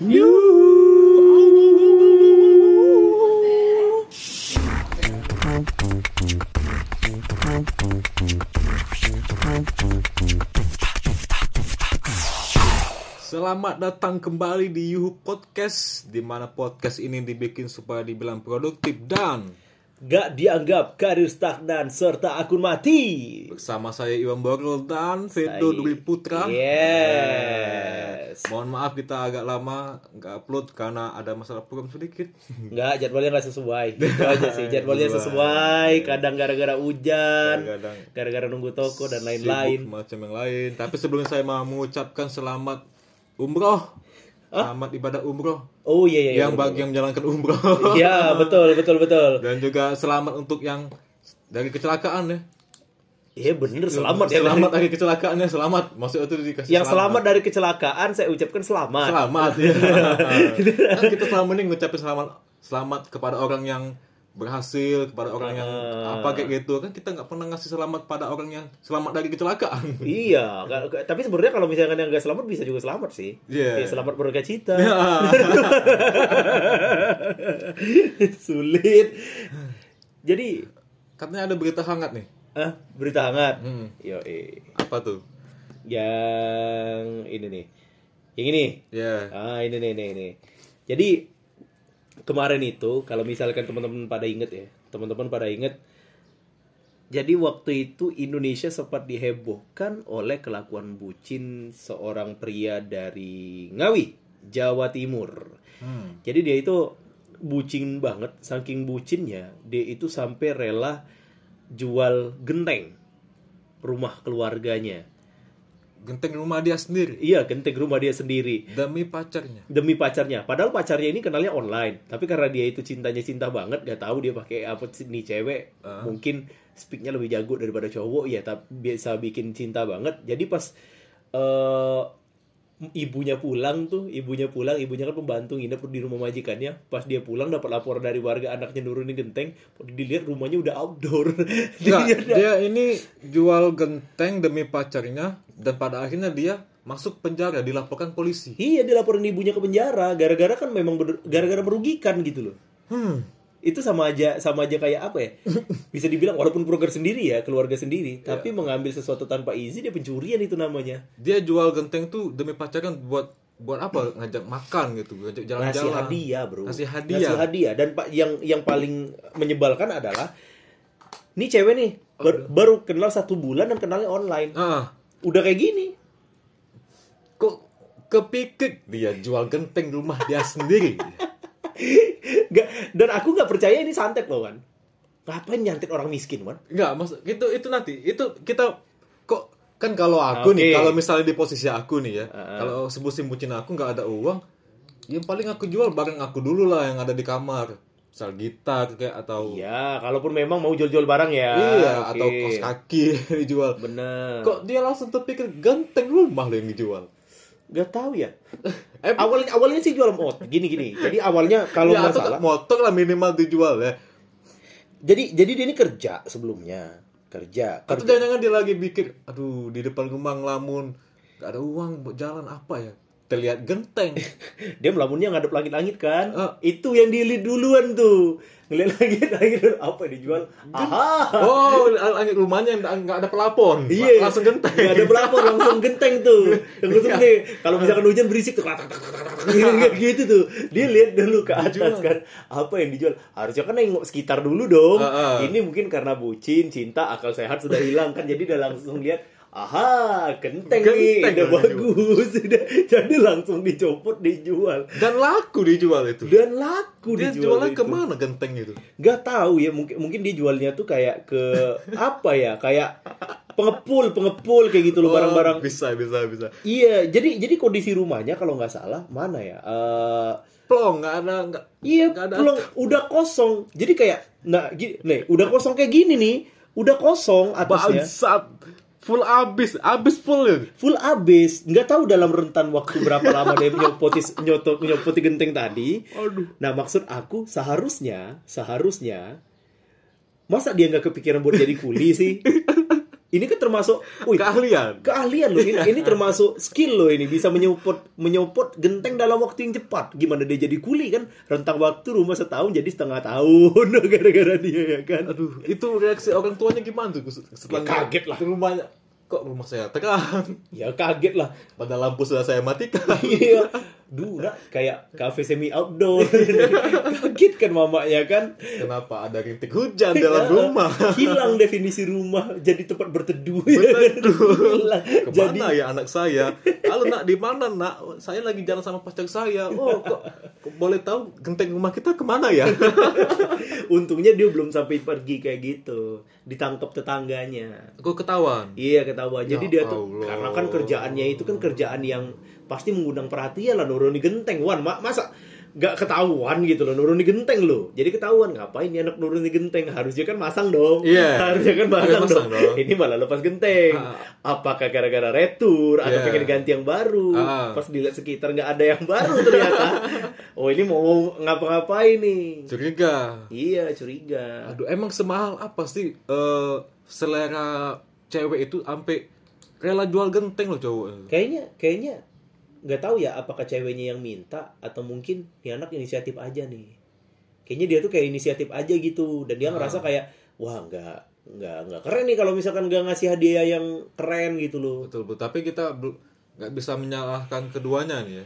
Selamat datang kembali di Yuhu Podcast di mana podcast ini dibikin supaya dibilang produktif dan Gak dianggap karir stagnan serta akun mati. bersama saya Iwan Borol dan Saya- Dwi Putra. Yes. Mohon maaf kita agak lama nggak upload karena ada masalah program sedikit. Nggak, jadwalnya nggak sesuai. Itu aja sih, jadwalnya sesuai. Kadang gara-gara hujan, Kadang gara-gara nunggu toko dan sibuk lain-lain. macam yang lain. Tapi sebelum saya mau mengucapkan selamat umroh, selamat ibadah umroh Oh iya iya. iya, yang bagi yang menjalankan umroh Iya betul betul betul. dan juga selamat untuk yang dari kecelakaan ya. Iya bener selamat ya. Selamat dari kecelakaannya selamat. Maksudnya itu dikasih Yang selamat dari kecelakaan saya ucapkan selamat. Selamat ya. kan kita selama ini ngucapin selamat selamat kepada orang yang berhasil, kepada orang yang Ah. apa kayak gitu. Kan kita nggak pernah ngasih selamat pada orang yang selamat dari kecelakaan. Iya, tapi sebenarnya kalau misalkan yang nggak selamat bisa juga selamat sih. Iya. Ya, selamat berduka cita. Ya. Sulit. Jadi, Katanya ada berita hangat nih. ah, berita hangat. Hmm. Yo, eh. Apa tuh? yang ini nih. Yang ini. Ya. Ah, ini nih, ini, ini. Jadi kemarin itu kalau misalkan teman-teman pada inget ya, teman-teman pada inget jadi waktu itu Indonesia sempat dihebohkan oleh kelakuan bucin seorang pria dari Ngawi, Jawa Timur. Hmm. Jadi dia itu bucin banget, saking bucinnya dia itu sampai rela jual genteng rumah keluarganya. Genteng rumah dia sendiri Iya, genteng rumah dia sendiri demi pacarnya. demi pacarnya. Padahal pacarnya ini kenalnya online, tapi karena dia itu cintanya cinta banget, gak tahu dia pakai apa sih nih cewek. Ah. Mungkin speaknya lebih jago daripada cowok ya, tapi biasa bikin cinta banget. Jadi pas eh ibunya pulang tuh, ibunya pulang, ibunya kan pembantu nginep di rumah majikannya. Pas dia pulang dapat laporan dari warga anaknya nurunin genteng, dilihat rumahnya udah outdoor. Enggak, Dia- dia ini jual genteng demi pacarnya dan pada akhirnya dia masuk penjara dilaporkan polisi. Iya dilaporin ibunya ke penjara gara-gara kan memang gara-gara merugikan gitu loh. Hmm. Itu sama aja sama aja kayak apa ya? Bisa dibilang walaupun program sendiri ya, keluarga sendiri, tapi mengambil sesuatu tanpa izin dia pencurian itu namanya. Dia jual genteng tuh demi pacarnya buat buat apa? Ngajak makan gitu, ngajak Ngasih jalan-jalan. hadiah, Bro. Ngasih hadiah. Ngasih hadiah dan Pak yang yang paling menyebalkan adalah nih cewek nih bar- baru kenal satu bulan dan kenalnya online. Ah, Udah kayak gini. kok kepikir dia jual genteng rumah dia sendiri. Gak, dan aku nggak percaya ini santet loh kan. Ngapain nyantet orang miskin, Wan? Enggak, maksud itu itu nanti itu kita kok kan kalau aku nih, Oke. kalau misalnya di posisi aku nih ya, Ah. kalau sebutin bucin aku nggak ada uang, yang paling aku jual barang aku dulu lah yang ada di kamar. Misal gitar kayak atau Iya, kalaupun memang mau jual-jual barang ya. iya Oke. atau kos kaki dijual. Bener. Kok dia langsung terpikir genteng rumah lo yang dijual? Gak tahu ya. Eh, Awalnya awalnya sih jual motor. Gini gini. Jadi awalnya kalau ya, nggak atau salah. motor lah minimal dijual ya. Jadi jadi dia ini kerja sebelumnya. Kerja. Atau kerja. jangan-jangan dia lagi pikir, aduh di depan rumah ngelamun, gak ada uang buat jalan apa ya? Terlihat genteng. Dia melamunnya ngadep langit-langit kan. Ah. Itu yang dilihat duluan tuh. Ngeliat langit-langit apa yang dijual? Aha. Oh, langit rumahnya yang nggak ada pelapon. Iya. Langsung genteng. Gak ada pelapor langsung genteng tuh. Yang langsung nih. Kalau misalkan hujan berisik tuh. Kayak gitu tuh. Dia lihat dulu ke atas kan. Apa yang dijual? Harusnya kan nengok sekitar dulu dong. Ah, ah. Ini mungkin karena bucin, cinta, akal sehat sudah hilang kan. Jadi udah langsung lihat. Aha, genteng, nih, udah bagus, udah, jadi langsung dicopot, dijual, Dan laku dijual itu. dan laku Dia dijual jualnya itu. ke mana genteng itu? Gak tahu ya mungkin mungkin dia jualnya tuh kayak ke apa ya kayak pengepul pengepul kayak gitu loh barang-barang Oh, bisa, bisa, bisa. iya jadi jadi kondisi rumahnya kalau nggak salah mana ya Eh, Plong, nggak ada, nggak. iya Nggak ada belum udah kosong jadi kayak nah gini nih udah kosong kayak gini nih udah kosong atasnya Bangsat. Full abis, abis full ya. full abis nggak tahu dalam rentan waktu berapa lama dia nyopoti nyoto nyopoti genteng tadi Aduh. nah maksud aku seharusnya seharusnya masa dia nggak kepikiran buat jadi kuli sih ini kan termasuk wih, Keahlian. keahlian loh ini, ini termasuk skill loh ini bisa menyopot menyopot genteng dalam waktu yang cepat gimana dia jadi kuli kan rentang waktu rumah setahun jadi setengah tahun gara-gara dia ya kan Aduh, itu reaksi orang tuanya gimana tuh setelah Ya, kaget lah. Rumahnya kok rumah saya terang. ya kaget lah Pada lampu sudah saya matikan. iya duh nak kayak cafe semi outdoor kaget kan mamanya kan Kenapa ada rintik hujan dalam rumah? hilang definisi rumah jadi tempat berteduh jadi Ke mana ya anak saya? Halo nak, di mana nak? Saya lagi jalan sama pacar saya. Oh, kok, kok boleh tahu genteng rumah kita ke mana ya? untungnya dia belum sampai pergi kayak gitu ditangkap tetangganya Kok ketahuan? Iya ketahuan. Jadi Ya dia tuh Allah. karena kan kerjaannya itu kan kerjaan yang pasti mengundang perhatian lah nuruni genteng. Wan, ma- masa nggak ketahuan gitu loh nuruni genteng loh. Jadi ketahuan ngapain nih anak nuruni genteng? Harusnya kan masang dong. Iya. Harusnya kan masang, masang dong. dong. Ini malah lepas genteng. Ah. Apakah gara-gara retur atau Iya. pengen ganti yang baru? Ah. Pas dilihat sekitar nggak ada yang baru ternyata. oh ini mau ngapa-ngapain nih? Curiga. Iya curiga. Aduh, emang semahal apa sih eh, selera cewek itu sampai rela jual genteng loh cowok? Kayaknya kayaknya nggak tahu ya apakah ceweknya yang minta atau mungkin nih anak inisiatif aja nih. Kayaknya dia tuh kayak inisiatif aja gitu dan dia ngerasa kayak wah nggak nggak nggak keren nih kalau misalkan nggak ngasih hadiah yang keren gitu loh. Betul, betul. Tapi kita nggak bisa menyalahkan keduanya nih ya.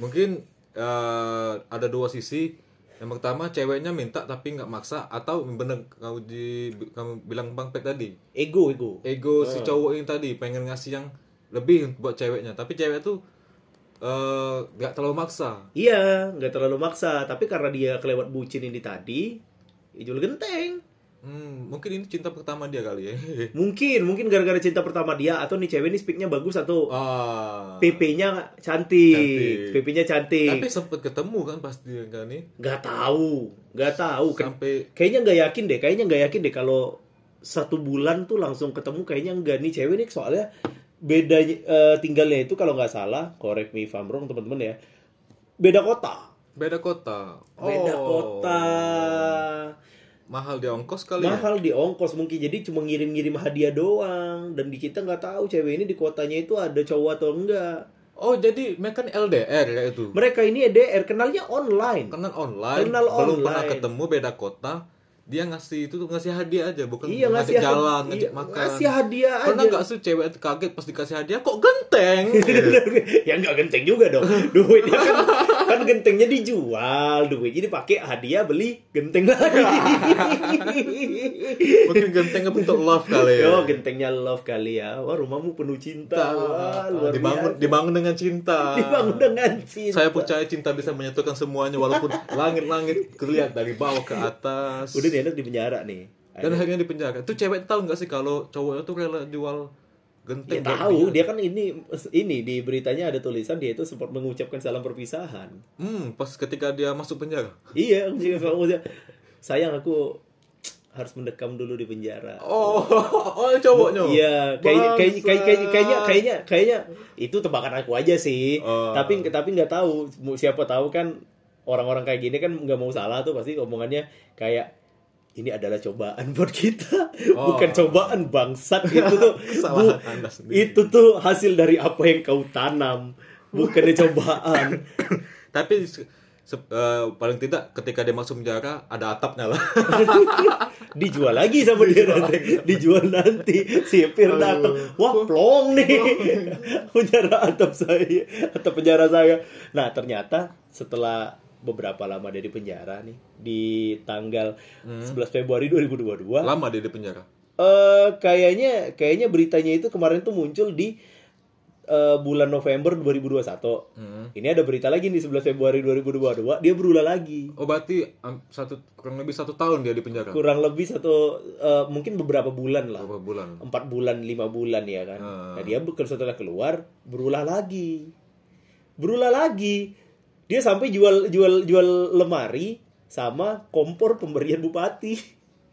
Mungkin eh, ada dua sisi. Yang pertama ceweknya minta tapi nggak maksa atau bener kamu di kamu bilang bang Pet tadi Ego ego. ego si cowok ini tadi pengen ngasih yang lebih buat ceweknya tapi cewek tuh eh, nggak terlalu maksa Iya nggak terlalu maksa tapi karena dia kelewat bucin ini tadi ya jual genteng. hmm, mungkin ini cinta pertama dia kali ya Mungkin mungkin gara-gara cinta pertama dia atau nih cewek ini speaknya bagus atau ah PP-nya cantik, Cantik. PP-nya cantik. tapi sempet ketemu kan pasti kan nih Nggak tahu, nggak tahu. Sampai kayaknya nggak yakin deh kayaknya nggak yakin deh kalau satu bulan tuh langsung ketemu kayaknya nggak nih cewek nih soalnya beda eh, tinggalnya itu kalau nggak salah correct me if I'm wrong teman-teman ya beda kota. Beda kota. Beda Oh. kota. Mahal di ongkos kali ya? Mahal di ongkos mungkin jadi cuma ngirim-ngirim hadiah doang. Dan di kita nggak tahu cewek ini di kotanya itu ada cowok atau enggak. Oh jadi mereka kan LDR kayak itu? Mereka ini EDR kenalnya online. Kenal online. Kenal belum pernah online. ketemu beda kota dia ngasih itu tuh ngasih hadiah aja bukan iya ngajak ngasih jalan ngajak iya, makan. ngasih hadiah pernah aja. nggak sih cewek kaget pas dikasih hadiah kok genteng? Ya nggak genteng juga dong. Duitnya kan kan gentengnya dijual duitnya dipakai hadiah beli genteng lagi mungkin gentengnya bentuk love kali ya Yo, gentengnya love kali ya. Wah, rumahmu penuh cinta. Wah, luar dibangun biasa. dibangun dengan cinta Dibangun dengan cinta. saya percaya cinta bisa menyatukan semuanya walaupun langit-langit terlihat dari bawah ke atas Udah nih anak di penjara nih. dan akhirnya di penjara tuh cewek tahu nggak sih kalau cowoknya tuh rela jual Ya genteng buat tahu, dia kan ini ini di beritanya ada tulisan dia itu sempat mengucapkan salam perpisahan. hmm pas ketika dia masuk penjara Iya, sayang aku harus mendekam dulu di penjara. oh oh cowoknya Iya, kayaknya kayaknya kayaknya kayaknya kayaknya kayaknya itu tebakan aku aja sih. Oh. Tapi tapi nggak tahu siapa tahu kan orang-orang kayak gini kan nggak mau salah tuh pasti omongannya kayak ini adalah cobaan buat kita, Oh. bukan cobaan bangsat. Itu tuh bu- itu tuh hasil dari apa yang kau tanam, bukannya cobaan. tapi eh, paling tidak ketika dia masuk penjara ada atapnya lah. Dijual lagi sama dia nanti. dijual nanti. Sipir datang. Wah plong nih. Penjara atap saya. Atap penjara saya. Nah ternyata setelah beberapa lama dia di penjara nih. Di tanggal 11 Februari 2022 lama dia di penjara? Eh kayaknya kayaknya beritanya itu kemarin tuh muncul di eh, bulan November 2021 Hmm. ini ada berita lagi nih 11 Februari 2022 dia berulah lagi. Oh berarti am, satu kurang lebih satu tahun dia di penjara? Kurang lebih satu eh, mungkin beberapa bulan lah. Berapa bulan. Empat bulan lima bulan ya kan? Hmm. nah dia setelah keluar berulah lagi. Berulah lagi dia sampai jual jual jual lemari sama kompor pemberian bupati.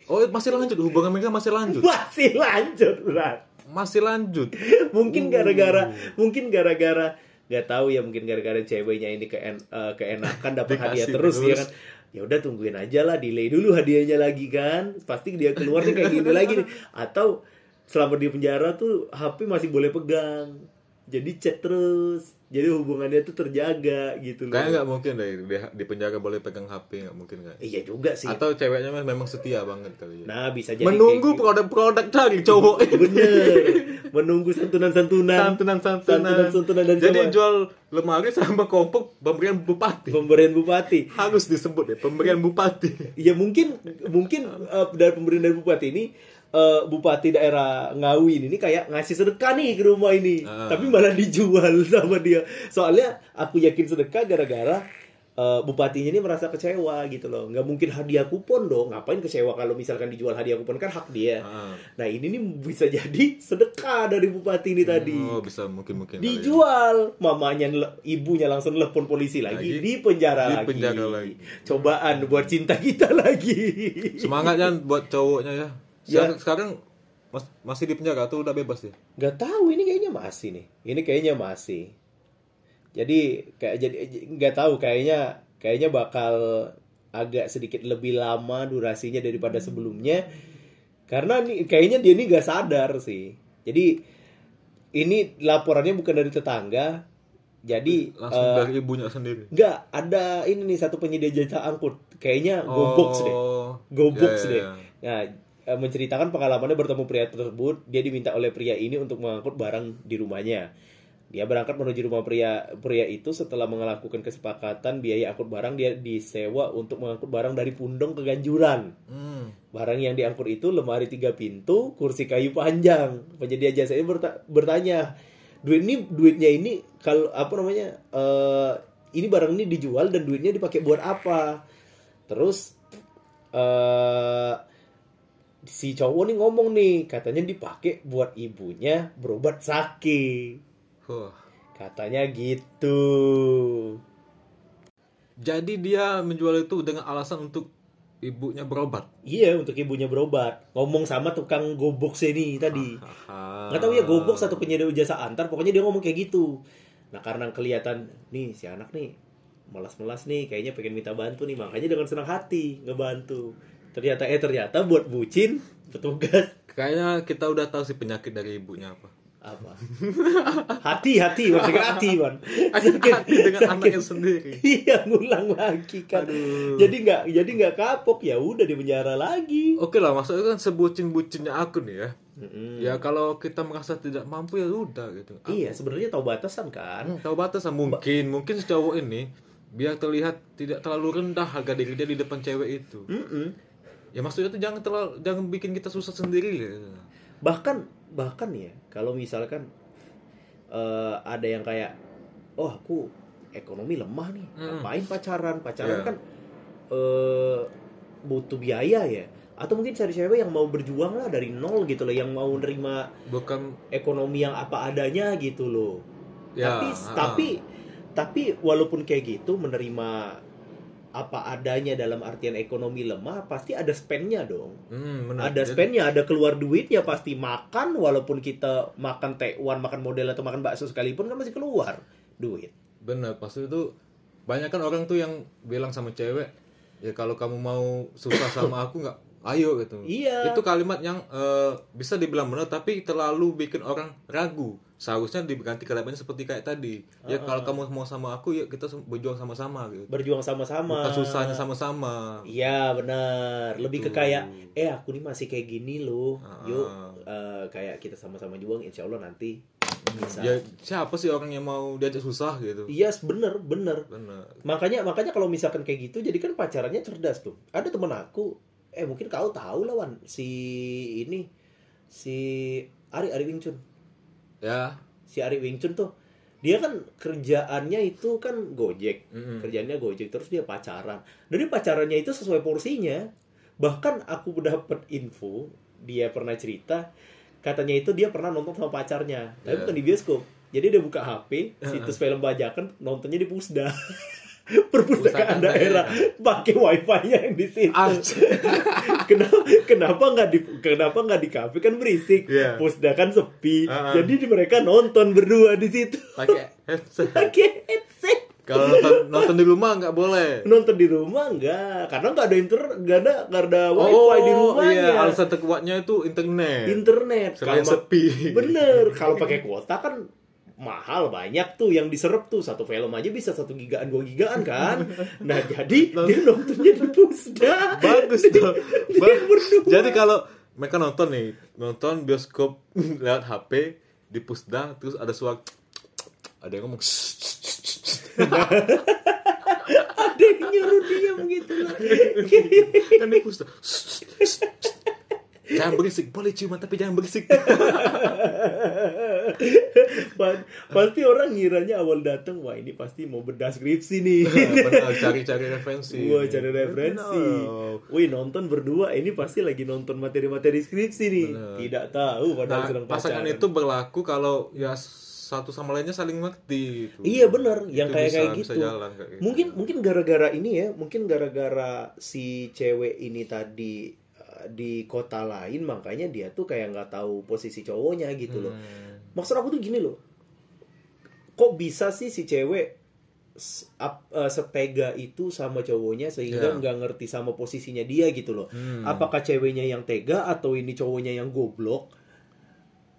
Oh masih lanjut? Hubungan mereka masih lanjut? Masih lanjut berat masih lanjut? Mungkin gara-gara mungkin gara-gara nggak tahu ya mungkin gara-gara ceweknya ini keen, eh, keenakan dapat hadiah terus ya terus. kan? Ya udah tungguin aja lah delay dulu hadiahnya lagi kan? Pasti dia keluar nih kayak gini lagi nih. Atau selama di penjara tuh HP masih boleh pegang. Jadi chat terus jadi hubungannya tuh terjaga gitu loh Kayaknya nggak mungkin deh di, di penjara boleh pegang HP nggak mungkin kan? iya juga sih Atau ceweknya memang setia banget kali ya. nah bisa jadi Menunggu kayak produk-produk dari cowok. gitu. bener menunggu santunan-santunan Santunan-santunan. Santunan-santunan dan Jadi coba- jual lemari sama kompok pemberian bupati. pemberian bupati Harus disebut ya pemberian bupati. ya mungkin mungkin eh, dari pemberian dari bupati ini eh, bupati daerah Ngawi ini kayak ngasih sedekah nih ke rumah ini Ah. tapi malah dijual sama dia soalnya aku yakin sedekah gara-gara eh, bupatinya ini merasa kecewa gitu loh nggak mungkin hadiah kupon dong ngapain kecewa kalau misalkan dijual hadiah kupon kan hak dia Ah. nah ini nih bisa jadi sedekah dari bupati ini tadi Oh bisa mungkin mungkin. ya. dijual mamanya nele- ibunya langsung telepon polisi lagi, Lagi. di penjara Di lagi penjara lagi. cobaan buat cinta kita lagi Semangatnya buat cowoknya ya. Ya. Sekarang, mas- masih di penjara atau udah bebas ya? nggak tahu ini kayaknya masih nih ini kayaknya masih jadi kayak jadi nggak tahu kayaknya kayaknya bakal agak sedikit lebih lama durasinya daripada sebelumnya karena nih kayaknya dia ini nggak sadar sih jadi ini laporannya bukan dari tetangga jadi Langsung eh, dari ibunya sendiri. Nggak, ada ini nih satu penyedia jasa angkut. Kayaknya deh. Oh. GoBox Ya, ya, deh. ya. Nah, eh, menceritakan pengalamannya bertemu pria tersebut, dia diminta oleh pria ini untuk mengangkut barang di rumahnya. Dia berangkat menuju rumah pria pria itu setelah melakukan kesepakatan biaya angkut barang dia disewa untuk mengangkut barang dari Pundong ke Ganjuran. Hmm. Barang yang diangkut itu lemari tiga pintu, kursi kayu panjang. Penyedia jasa ini berta- bertanya, duit ini duitnya ini kalau apa namanya? eh ini barang ini dijual dan duitnya dipakai buat apa? Terus eh si cowok nih ngomong nih, katanya dipakai buat ibunya berobat sakit. Huh. Katanya gitu. Jadi dia menjual itu dengan alasan untuk ibunya berobat. Iya, untuk ibunya berobat. Ngomong sama tukang gobox ini tadi. Nggak tahu ya goblok satu penyedia jasa antar pokoknya dia ngomong kayak gitu nah karena kelihatan nih si anak nih melas-melas nih kayaknya pengen minta bantu nih makanya dengan senang hati ngebantu ternyata eh ternyata buat bucin petugas Kayaknya kita udah tahu sih penyakit dari ibunya apa. apa hati hati man sakit hati man Sakit hati dengan anaknya sendiri. iya ngulang lagi kan Aduh. jadi nggak jadi nggak kapok ya udah di penjara lagi Oke lah, maksudnya kan sebucin-bucinnya aku nih ya. Mm-mm. Ya kalau kita merasa tidak mampu ya udah gitu. iya sebenarnya tahu batasan kan Hmm, tahu batasan mungkin, mungkin si cowok ini biar terlihat tidak terlalu rendah harga diri dia di depan cewek itu. Mm-mm. Ya maksudnya tuh jangan terlalu jangan bikin kita susah sendiri gitu. bahkan bahkan ya kalau misalkan eh, ada yang kayak oh aku ekonomi lemah nih Hmm. ngapain pacaran pacaran Iya. kan eh butuh biaya ya atau mungkin cari cewek yang mau berjuang lah dari nol gitu loh yang mau nerima Bukan ekonomi yang apa adanya gitu loh Ya, tapi ah. tapi tapi walaupun kayak gitu menerima apa adanya dalam artian ekonomi lemah pasti ada spendnya dong hmm, benar. ada spendnya, ada keluar duitnya pasti makan walaupun kita makan tekwan, makan model atau makan bakso sekalipun kan masih keluar duit. Bener, pasti itu banyak kan orang tuh yang bilang sama cewek, ya kalau kamu mau susah sama aku nggak, ayo gitu. Iya. Itu kalimat yang eh, bisa dibilang benar, tapi terlalu bikin orang ragu. Seharusnya diganti kalimatnya seperti kayak tadi. Ya kalau kamu mau sama aku, ya kita berjuang sama-sama gitu. Berjuang sama-sama. Bukan susahnya sama-sama. Iya benar. Lebih ke kayak, eh aku nih masih kayak gini loh. Ah. Yuk eh, kayak kita sama-sama juang. Insya Allah nanti bisa. Ya siapa sih orang yang mau diajak susah gitu? Iya bener bener. Bener. Makanya makanya kalau misalkan kayak gitu, jadi kan pacarannya cerdas tuh. Ada temen aku, eh mungkin kau tahu lah Wan, si ini si Ari Ari Wing Chun. Ya. si Ari Wing Chun tuh dia kan kerjaannya itu kan Gojek Mm-mm. kerjaannya Gojek terus dia pacaran dari pacarannya itu sesuai porsinya bahkan aku dapat info dia pernah cerita katanya itu dia pernah nonton sama pacarnya tapi Ya. bukan di bioskop jadi dia buka HP situs film bajakan nontonnya di Pusda perpustakaan Pustakaan daerah pakai wifi-nya yang di situ Ah. kenapa kenapa nggak di kenapa nggak di kafe kan berisik Iya. Pusda kan sepi Ah, ah. jadi di- mereka nonton berdua di situ Pakai headset. pakai headset Kalau nonton, nonton di rumah nggak boleh. nonton di rumah enggak karena nggak ada inter nggak ada nggak ada wifi di rumahnya iya, alasan terkuatnya itu internet. internet Selain ma- sepi. bener kalau pakai kuota kan mahal banyak tuh yang diserap tuh satu film aja bisa satu gigaan dua gigaan kan nah jadi dia nontonnya di pusda Bagus tuh. dia Ba-. Jadi kalau mereka nonton nih, nonton bioskop lewat HP di pusda terus ada suara ada yang ngomong ada yang nyuruh diam gitu loh kan di pusda. Jangan berisik, boleh ciuman tapi jangan berisik. Pa- pasti orang ngiranya awal datang wah ini pasti mau bedah skripsi nih Benar, cari-cari referensi. Wah cari referensi. Benar. Wih nonton berdua ini pasti lagi nonton materi-materi skripsi nih. Benar. Tidak tahu padahal Nah, sedang pasangan pacaran. itu berlaku kalau ya satu sama lainnya saling mengerti. itu. Iya bener, yang kayak kayak gitu. jalan kayak gitu. Mungkin mungkin gara-gara ini ya, mungkin gara-gara si cewek ini tadi di kota lain makanya dia tuh kayak nggak tahu posisi cowoknya gitu loh. Hmm. Maksud aku tuh gini loh. Kok bisa sih si cewek eh, setega itu sama cowoknya sehingga Iya. nggak ngerti sama posisinya dia gitu loh. Hmm. Apakah ceweknya yang tega atau ini cowoknya yang goblok?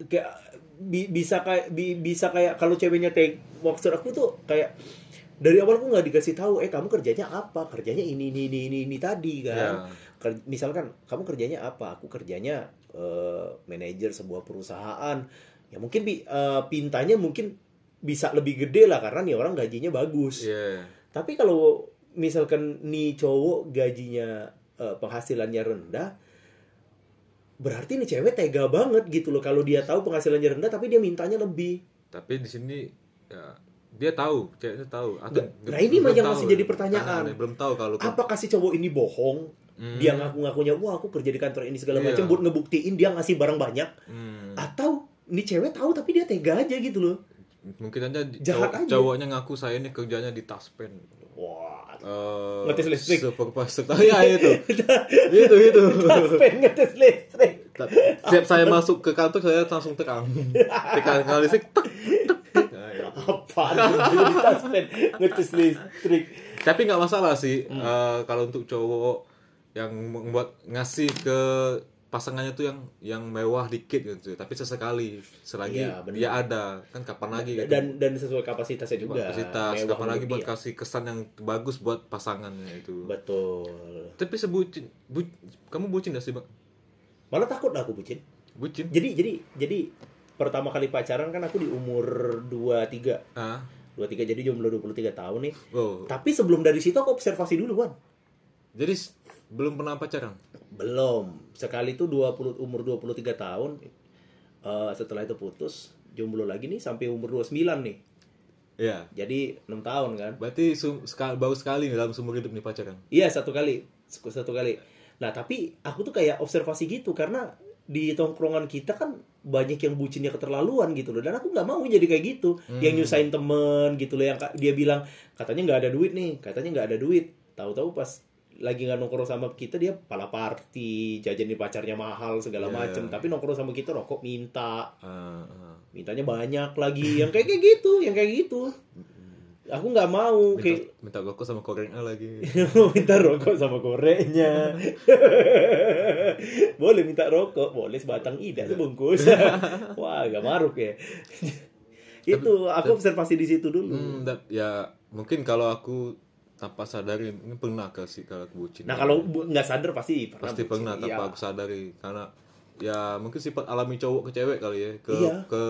Kayak bi- bisa kayak bi- bisa kayak kalau ceweknya teg maksud aku tuh kayak dari awal aku nggak dikasih tahu eh kamu kerjanya apa kerjanya ini ini ini ini, ini tadi kan Ya. Ker- misalkan kamu kerjanya apa aku kerjanya eh, manajer sebuah perusahaan ya mungkin eh, pintanya mungkin bisa lebih gede lah karena nih orang gajinya bagus Iya. tapi kalau misalkan nih cowok gajinya eh, penghasilannya rendah berarti nih cewek tega banget gitu loh kalau dia tahu penghasilannya rendah tapi dia mintanya lebih Tapi di sini ya dia tahu, ceweknya tahu. Atau Nggak, nah ini mah yang masih ya. jadi pertanyaan. Makanya, belum tahu kalau apakah si cowok ini bohong Hmm. dia ngaku-ngakunya wah aku kerja di kantor ini segala Iya. macam buat ngebuktiin dia ngasih barang banyak Hmm. atau nih cewek tahu tapi dia tega aja gitu loh mungkin aja Jahat cowok- aja. cowoknya ngaku saya ini kerjanya di taspen. wah Eh, Ngetes listrik. Supervisor. Oh, ya itu. itu itu. taspen ngetes listrik Setiap saya masuk ke kantor saya langsung tekan. Tekan kali listrik. tek, tek, tek. Nah, ya. apa di taspen ngetes listrik Tapi nggak masalah sih Hmm. eh, kalau untuk cowok yang membuat ngasih ke pasangannya tuh yang yang mewah dikit gitu. Tapi sesekali selagi Iya, benar. dia ada kan kapan lagi gitu. dan dan sesuai kapasitasnya juga kapasitas Mewah kapan lagi buat dia. kasih kesan yang bagus buat pasangannya itu. betul Tapi sebutin bu- kamu bucin gak sih, Bang? malah takut aku bucin Bucin? jadi jadi jadi pertama kali pacaran kan aku di umur 23 Ah. 23 jadi jomblo 23 tahun nih Oh. tapi sebelum dari situ aku observasi dulu Wan Jadi belum pernah pacaran? belum. Sekali itu 20 umur 23 tahun Eh, setelah itu putus jomblo lagi nih sampai umur 29 nih. Iya. jadi 6 tahun kan. Berarti sekali, baru sekali nih dalam seumur hidup nih pacaran. iya satu kali. Satu- kali. Nah tapi aku tuh kayak observasi gitu karena di tongkrongan kita kan banyak yang bucinnya keterlaluan gitu loh. Dan aku nggak mau jadi kayak gitu. Yang nyusahin temen gitu loh yang dia bilang katanya nggak ada duit nih katanya nggak ada duit. Tahu-tahu pas lagi nggak nongkrong sama kita dia pala party jajanin pacarnya mahal segala Iya. macem. Tapi nongkrong sama kita rokok minta. Ah, ah. mintanya banyak lagi. Yang kayak kayak gitu yang kayak gitu. Aku nggak mau Minta, kayak minta rokok sama koreng A lagi. minta rokok sama koreknya boleh minta rokok boleh sebatang ida sebungkus. Wah gak maruk ya. Itu aku observasi di situ dulu. Hmm, ya mungkin kalau aku tanpa sadari ini pernah kasih kalau aku bucin. nah kalau nggak sadar pasti pernah pasti bucin. pernah Iya. tanpa aku sadari karena ya mungkin sifat alami cowok ke cewek kali ya ke Iya. ke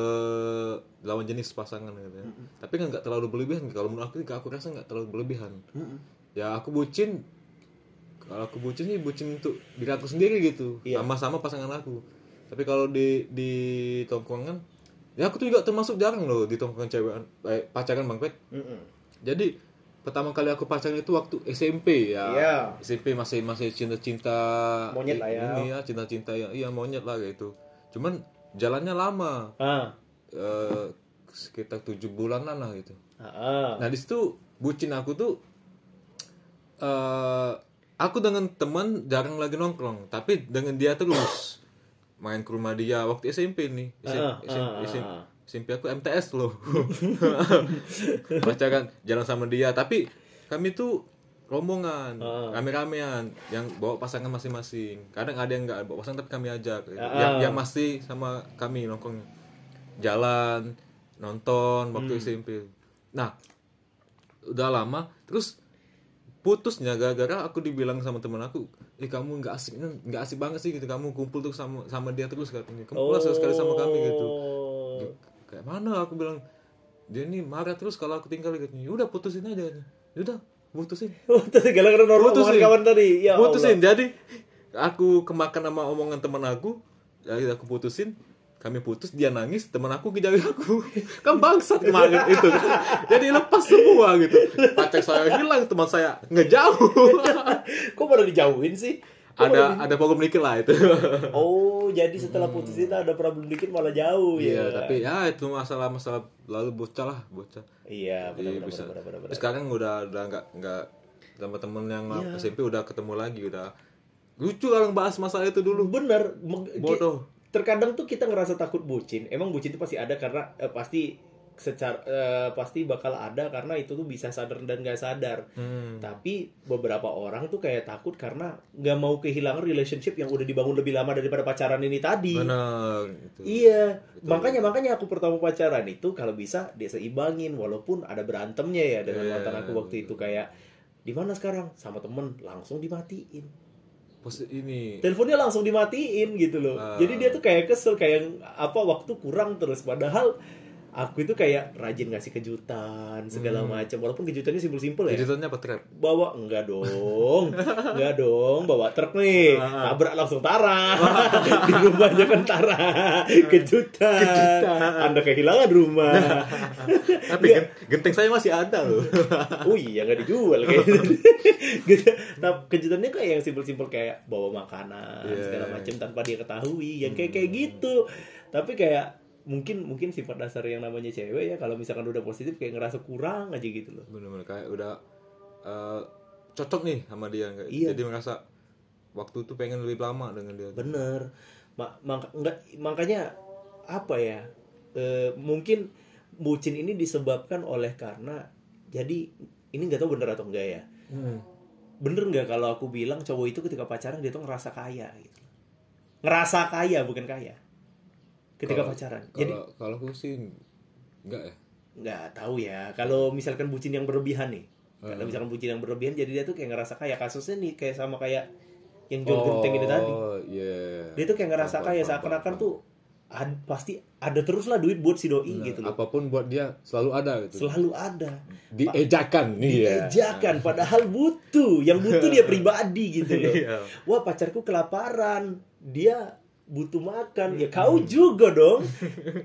lawan jenis pasangan gitu ya. Tapi kan nggak terlalu berlebihan kalau menurut aku aku rasa nggak terlalu berlebihan. Ya aku bucin kalau aku bucin sih bucin untuk diri aku sendiri gitu Iya. sama-sama pasangan aku. Tapi kalau di di tongkrongan ya aku tuh juga termasuk jarang loh di tongkrongan cewek eh, pacaran bang Pet. Mm-mm. Jadi pertama kali aku pacaran itu waktu SMP ya. Iya. SMP masih masih cinta-cinta Monyet lah ya. Ini ya cinta-cinta yang iya monyet lah gitu. Cuman jalannya lama. ah eh, sekitar tujuh bulanan lah gitu. ah, ah. Nah, di situ bucin aku tuh eh aku dengan teman jarang lagi nongkrong, tapi dengan dia terus main ke rumah dia waktu SMP nih. SMP, ah, ah, SMP, ah. SMP aku MTS loh pacaran jalan sama dia tapi kami tuh rombongan Ah. rame-ramean yang bawa pasangan masing-masing kadang ada yang nggak bawa pasangan tapi kami ajak Ah. yang yang masih sama kami nongkrong jalan nonton waktu Hmm. SMP nah udah lama terus putusnya gara-gara aku dibilang sama temen aku eh kamu nggak asik nggak asik banget sih gitu kamu kumpul tuh sama sama dia terus katanya kamu pulang sekali sama kami gitu Oh. Kayak mana? Aku bilang dia ini marah terus kalau aku tinggal gitu. Udah putusin aja udah putusin. Putus gara-gara normal Putusin. kawan tadi. Ya putusin. Jadi aku kemakan sama omongan teman aku jadi aku putusin kami putus dia nangis teman aku kejar aku. Kan bangsat kemarin itu. Jadi lepas semua gitu. Pacar saya hilang teman saya ngejauh. Allah. Kok baru dijauhin sih? Ada ada problem dikit lah itu Oh, jadi setelah putus itu ada problem dikit malah jauh iya ya. tapi ya itu masalah masalah lalu bocah lah bocah Iya, benar bisa benar benar benar. Terus sekarang udah udah nggak nggak sama temen yang Iya. SMP udah ketemu lagi udah lucu kalau bahas masalah itu dulu Bener. Bodoh Terkadang tuh kita ngerasa takut bucin. Emang bucin itu pasti ada karena eh, pasti secara eh, pasti bakal ada karena itu tuh bisa sadar dan gak sadar. hmm. Tapi beberapa orang tuh kayak takut karena nggak mau kehilangan relationship yang udah dibangun lebih lama daripada pacaran ini tadi. benar gitu. Iya, makanya makanya aku pertama pacaran itu kalau bisa dia seimbangin walaupun ada berantemnya ya dengan Iya, mantan aku waktu itu kayak di mana sekarang sama temen langsung dimatiin. Pos ini Teleponnya langsung dimatiin gitu loh. Ah. Jadi dia tuh kayak kesel kayak apa waktu kurang terus padahal aku itu kayak rajin ngasih kejutan segala Hmm. macam walaupun kejutannya simpel-simpel ya. kejutannya apa trap Bawa enggak dong. enggak dong, bawa truk nih. Ah. Nabrak langsung Tara. Di rumahnya kan Tara. Kejutan. Anda kehilangan rumah. tapi gen- genteng saya masih ada loh oh iya nggak dijual kayak gitu. Nah, kejutannya kayak yang simpel-simpel kayak bawa makanan Iya. segala macam tanpa dia ketahui, yang kayak kayak gitu. Tapi kayak mungkin mungkin sifat dasar yang namanya cewek ya kalau misalkan udah positif kayak ngerasa kurang aja gitu loh. bener-bener kayak udah eh, cocok nih sama dia kayak Iya. jadi merasa waktu itu pengen lebih lama dengan dia Bener. Ma mak- enggak, makanya apa ya? Eh, mungkin bucin ini disebabkan oleh karena jadi ini nggak tahu bener atau enggak ya. Hmm. Bener nggak kalau aku bilang cowok itu ketika pacaran dia tuh ngerasa kaya gitu. Ngerasa kaya bukan kaya. Ketika Kalau- pacaran. Jadi kalau kalau aku sih enggak ya nggak tahu ya. Kalau misalkan bucin yang berlebihan nih. Kalau Hmm. misalkan bucin yang berlebihan jadi dia tuh kayak ngerasa kaya. Kasusnya nih kayak sama kayak yang John Genteng ini tadi. oh iya Dia tuh kayak ngerasa Paham, kaya paham, seakan-akan tuh ad- pasti ada terus lah duit buat si doi Nah, gitu loh. apa pun buat dia selalu ada gitu Selalu ada. diejakan iya Ejakan padahal butuh, yang butuh dia pribadi gitu loh. Iya. Wah, pacarku kelaparan. Dia butuh makan. Ya kau juga dong.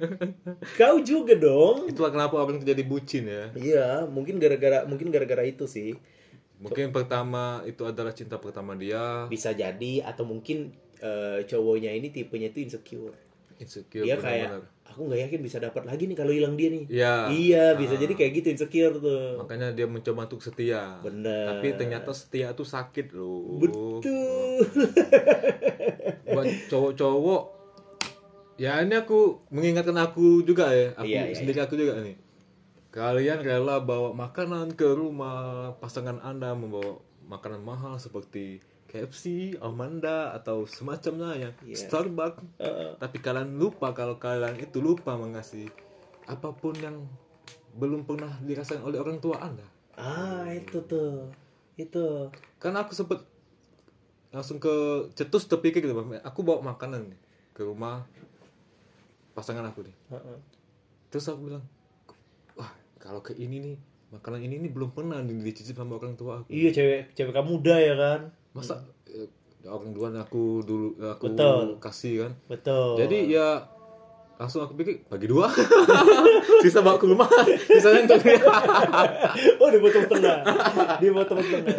kau juga dong. itulah kenapa orang terjadi bucin ya Iya, mungkin gara-gara mungkin gara-gara itu sih. mungkin pertama itu adalah cinta pertama dia Bisa jadi atau mungkin eh, cowoknya ini tipenya itu insecure. Insecure dia kayak benar-benar. aku nggak yakin bisa dapat lagi nih kalau hilang dia nih. Iya. Iya, bisa jadi kayak gitu insecure tuh. makanya dia mencoba untuk setia Bener. tapi ternyata setia itu sakit loh Betul. buat cowok-cowok ya ini aku mengingatkan aku juga ya aku Iya, iya, sendiri aku juga nih kalian rela bawa makanan ke rumah pasangan anda membawa makanan mahal seperti KFC, Amanda atau semacamnya ya Iya. Starbucks tapi kalian lupa kalau kalian itu lupa mengasih apa pun yang belum pernah dirasakan oleh orang tua anda Ah, itu tuh. Itu. karena aku sempet langsung ke cetus terpikir gitu aku bawa makanan nih ke rumah pasangan aku nih Heeh. terus aku bilang wah kalau ke ini nih makanan ini nih belum pernah di- dicicip sama orang tua aku Iya, cewek cewek kamu muda ya kan? Masa eh, orang duluan aku dulu aku Betul. kasih kan? Betul. jadi ya langsung aku pikir bagi dua. Sisa bawa ke rumah. Sisanya untuk dia oh dipotong setengah dipotong setengah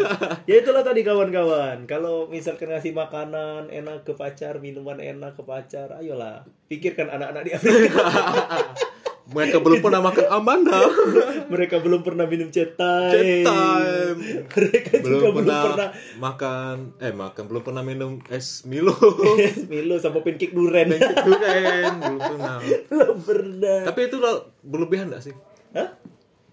ya itulah tadi kawan-kawan. Kalau misalkan ngasih makanan enak ke pacar minuman enak ke pacar ayolah. Pikirkan anak-anak di Afrika mereka belum pernah makan Amanda. Mereka belum pernah minum Chat time. mereka belum juga pernah, belum pernah makan eh makan belum pernah minum es Milo. Milo sama pancake duren durian belum pernah. Belum pernah. Tapi itu lo- berlebihan gak sih? Hah?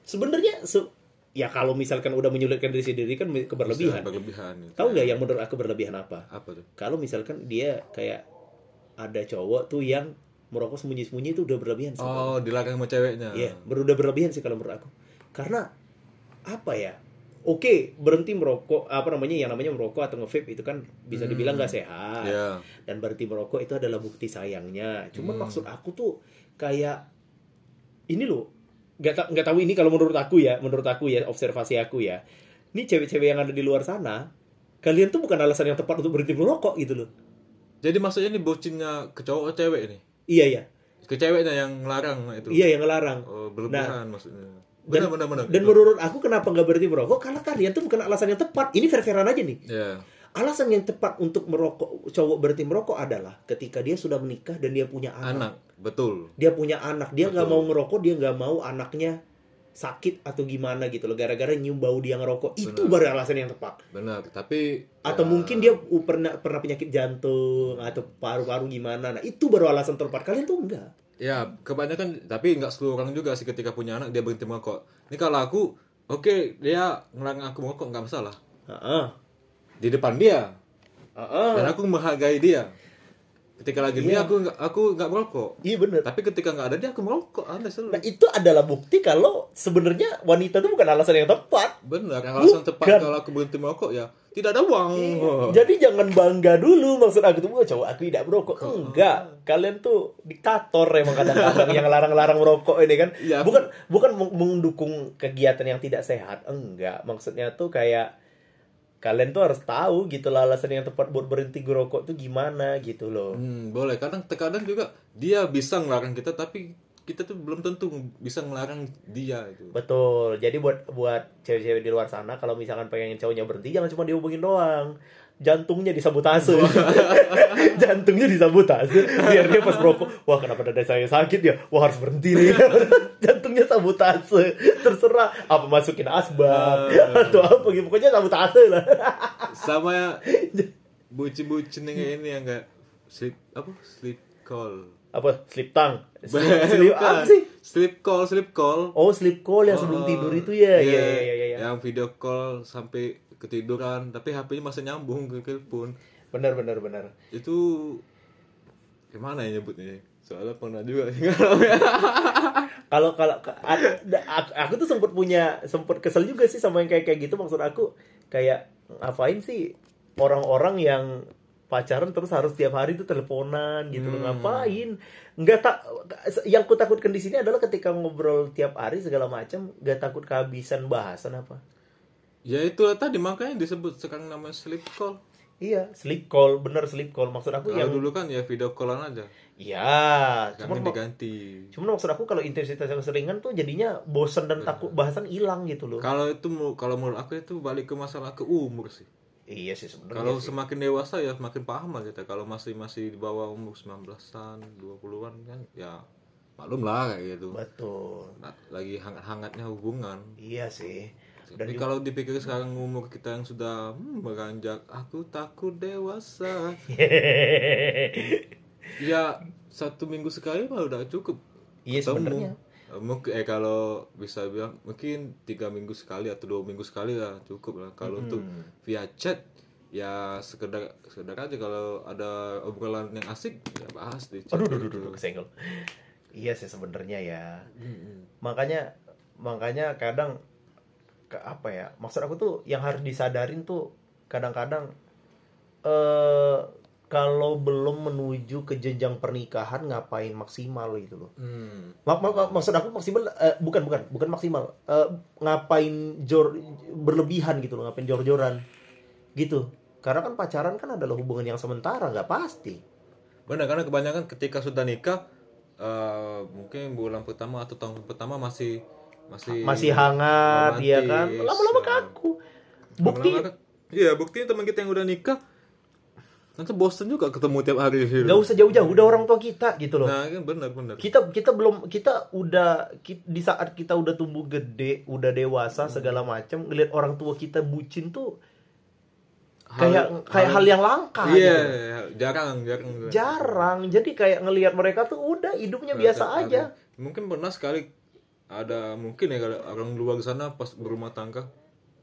sebenarnya se- ya kalau misalkan udah menyulitkan diri sendiri kan keberlebihan. Berlebihan itu. tahu nggak yang menurut aku berlebihan apa? Apa tuh? Kalau misalkan dia kayak ada cowok tuh yang merokok sembunyi-sembunyi itu udah berlebihan sih. oh dilarang sama ceweknya Iya, ber- udah berlebihan sih kalau menurut aku. Karena apa ya? Oke, berhenti merokok, apa namanya yang namanya merokok atau nge-vape itu kan bisa dibilang gak sehat. Iya. Dan berhenti merokok itu adalah bukti sayangnya. Cuman maksud aku tuh kayak ini loh, nggak ta- nggak tahu ini kalau menurut aku ya, menurut aku ya, observasi aku ya. Ini cewek-cewek yang ada di luar sana, kalian tuh bukan alasan yang tepat untuk berhenti merokok gitu loh. jadi maksudnya ini bucinnya ke cowok atau cewek ini Iya ya, ke ceweknya yang ngelarang itu iya yang ngelarang. oh, berlebihan maksudnya Dan, benar benar benar dan menurut aku kenapa nggak berhenti merokok? Karena kalian tuh bukan alasan yang tepat. Ini fair-fairan aja nih. ya Alasan yang tepat untuk merokok cowok berhenti merokok adalah ketika dia sudah menikah dan dia punya anak. anak betul Dia punya anak, dia nggak mau ngerokok, dia nggak mau anaknya sakit atau gimana gitu loh gara-gara nyium bau dia ngerokok. Itu baru alasan yang tepat. benar tapi Atau ya, mungkin dia uh, pernah pernah penyakit jantung atau paru-paru gimana. Nah, itu baru alasan tepat. Kalian tuh enggak. ya kebanyakan tapi nggak seluruh orang juga sih ketika punya anak dia berhenti merokok ini kalau aku oke dia ngelarang aku merokok nggak masalah Heeh. di depan dia Heeh. dan aku menghargai dia ketika lagi dia aku nggak aku nggak merokok Iya bener. tapi ketika nggak ada dia aku merokok aneh selalu Nah, itu adalah bukti kalau sebenarnya wanita itu bukan alasan yang tepat. benar yang alasan Bukan. tepat kalau aku berhenti merokok ya tidak ada uang Jadi jangan bangga dulu maksud aku tuh "Wah, cowok aku tidak merokok. Enggak, kalian tuh diktator emang kadang-kadang yang larang-larang merokok ini kan. Iya. Bukan bukan mendukung kegiatan yang tidak sehat. Enggak, maksudnya tuh kayak kalian tuh harus tahu gitu lah alasan yang tepat buat berhenti ngerokok tuh gimana gitu loh. Hmm, boleh. Kadang terkadang juga dia bisa ngelarang kita, tapi kita tuh belum tentu bisa ngelarang dia itu. Betul. Jadi buat buat cewek-cewek di luar sana kalau misalkan pengen cowoknya berhenti jangan cuma dihubungin doang. Jantungnya disabotase. Jantungnya disabotase biar dia pas merokok, wah kenapa dada saya sakit ya? Wah harus berhenti nih. Jantungnya sabotase. Terserah apa masukin asbak atau apa gitu. Pokoknya sabotase lah. Sama ya bucin-bucin yang ini yang enggak sleep apa? Sleep call. apa? Sleep tang. Sleep, sleep apa sih? Sleep call, sleep call. Oh, sleep call yang sebelum Oh, tidur itu ya. Iya, iya, iya, iya, iya. Yang video call sampai ketiduran, tapi HP-nya masih nyambung ke telepon. Benar, benar, benar. Itu gimana ya nyebutnya? Soalnya pernah juga kalau kalau aku, aku tuh sempet punya sempet kesel juga sih sama yang kayak kayak gitu. Maksud aku kayak ngapain sih orang-orang yang pacaran terus harus tiap hari tuh teleponan gitu loh. Ngapain? Nggak tak yang ku takutkan di sini adalah ketika ngobrol tiap hari segala macam nggak takut kehabisan bahasan apa Ya itulah tadi makanya disebut sekarang namanya sleep call. iya sleep call bener sleep call maksud aku yang dulu kan ya video callan aja. ya Sekarang cuman diganti. cuman maksud aku kalau intensitas yang keseringan tuh jadinya bosan dan takut bahasan hilang gitu loh Kalau itu kalau menurut aku itu balik ke masalah ke umur sih. iya sih sebenarnya Kalau semakin dewasa ya semakin paham lah kita. Kalau masih masih di bawah umur 19-an, 20-an kan ya maklum lah kayak gitu. betul Nah, lagi hangat-hangatnya hubungan. Iya sih. Dan Tapi kalau dipikir sekarang umur kita yang sudah hmm, beranjak, aku takut dewasa. ya satu minggu sekali mah udah cukup. Iya, sebenarnya. Eh, Mungkin eh kalau bisa bilang mungkin tiga minggu sekali atau dua minggu sekali lah cukup lah. Kalau untuk via chat ya sekedar sekedar aja kalau ada obrolan yang asik ya bahas di chat. aduh, aduh, aduh, aduh, kesenggol. Iya sih sebenarnya ya. Makanya makanya kadang ke apa ya? Maksud aku tuh yang harus disadarin tuh kadang-kadang eh kalau belum menuju ke jenjang pernikahan ngapain maksimal gitu loh. Hmm. Mak- mak- mak- maksud aku maksimal eh, bukan bukan bukan maksimal Eh, ngapain jor berlebihan gitu loh ngapain jor-joran gitu karena kan pacaran kan adalah hubungan yang sementara nggak pasti Benar karena kebanyakan ketika sudah nikah eh, mungkin bulan pertama atau tahun pertama masih masih masih hangat ya kan? Lama-lama ya. kaku. Bukti. Iya, buktinya teman kita yang udah nikah nanti bosen juga ketemu tiap hari. Gitu. nggak usah jauh-jauh udah orang tua kita gitu loh. Nah kan benar benar. Kita kita belum kita udah ki- di saat kita udah tumbuh gede udah dewasa segala macam ngelihat orang tua kita bucin tuh kayak kayak hal, yang langka iya gitu. jarang jarang. Jarang. Jadi kayak ngelihat mereka tuh udah hidupnya biasa Ada- aja. Mungkin pernah sekali ada mungkin ya kalau orang luar sana pas berumah tangga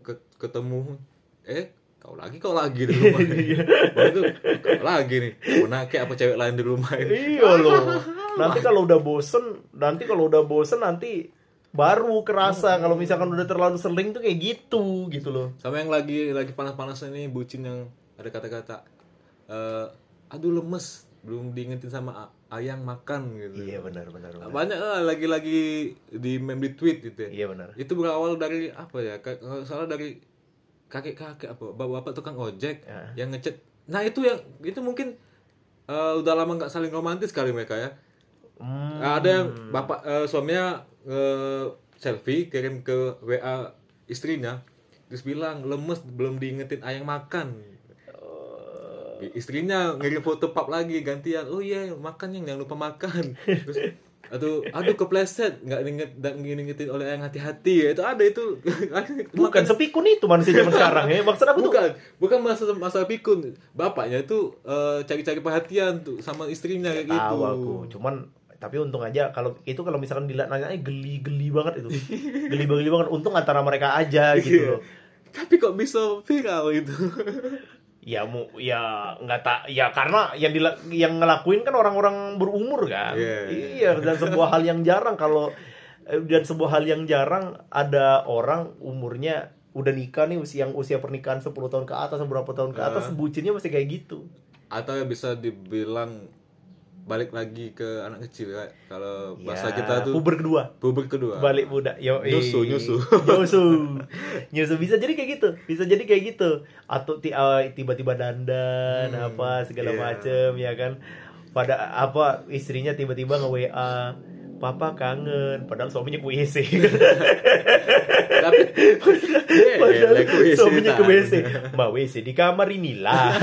ke- ketemu eh kau lagi kau lagi di rumah. Wah, itu kau lagi nih. Kayak apa cewek lain di rumah ini? Iya loh. Nanti kalau udah bosen nanti kalau udah bosen nanti baru kerasa. Kalau misalkan udah terlalu sering tuh kayak gitu gitu loh. Sama yang lagi lagi panas-panas ini bucin yang ada kata-kata eh, aduh lemes. Belum diingetin sama ayang makan gitu iya benar benar benar. banyak lah lagi-lagi di meme di tweet gitu ya. iya benar itu berawal dari apa ya kalau salah dari kakek-kakek apa bapak-bapak tukang ojek Ya. yang ngechat nah itu yang itu mungkin eh, udah lama nggak saling romantis kali mereka ya Hmm. ada yang bapak eh, suaminya eh, selfie kirim ke wa istrinya terus bilang lemes belum diingetin ayang makan istrinya ngirim foto pap lagi gantian. Oh iya makan yang jangan lupa makan. Terus aduh aduh kepleset. Nggak inget nggak ngingetin oleh yang hati-hati. Ya itu ada itu. Bukan sepikun itu manusia zaman sekarang ya. Maksud aku tuh? Bukan bukan masa masa pikun. Bapaknya itu eh, cari-cari perhatian tuh sama istrinya kayak gitu. tahu aku. Cuman tapi untung aja kalau itu kalau misalkan dilihat nanya geli-geli banget itu. Geli-geli banget. Untung antara mereka aja gitu loh. Tapi kok bisa viral itu ya mu ya nggak tak ya karena yang dila, yang ngelakuin kan orang-orang berumur kan. Iya. iya dan sebuah hal yang jarang. Kalau eh, dan sebuah hal yang jarang ada orang umurnya udah nikah nih usia yang usia pernikahan 10 tahun ke atas beberapa tahun ke atas bucinnya masih kayak gitu. Atau bisa dibilang balik lagi ke anak kecil kayak kalau bahasa Ya, kita tuh puber kedua. Puber kedua. Balik muda yo Nyusu, nyusu. nyusu. Nyusu bisa jadi kayak gitu bisa jadi kayak gitu. Atau eh, tiba-tiba dandan apa segala iya. macem ya kan. Pada apa istrinya tiba-tiba nge WA papa kangen padahal suaminya ke WC tapi padahal iya, suaminya ke. WC mbak WC di kamar inilah.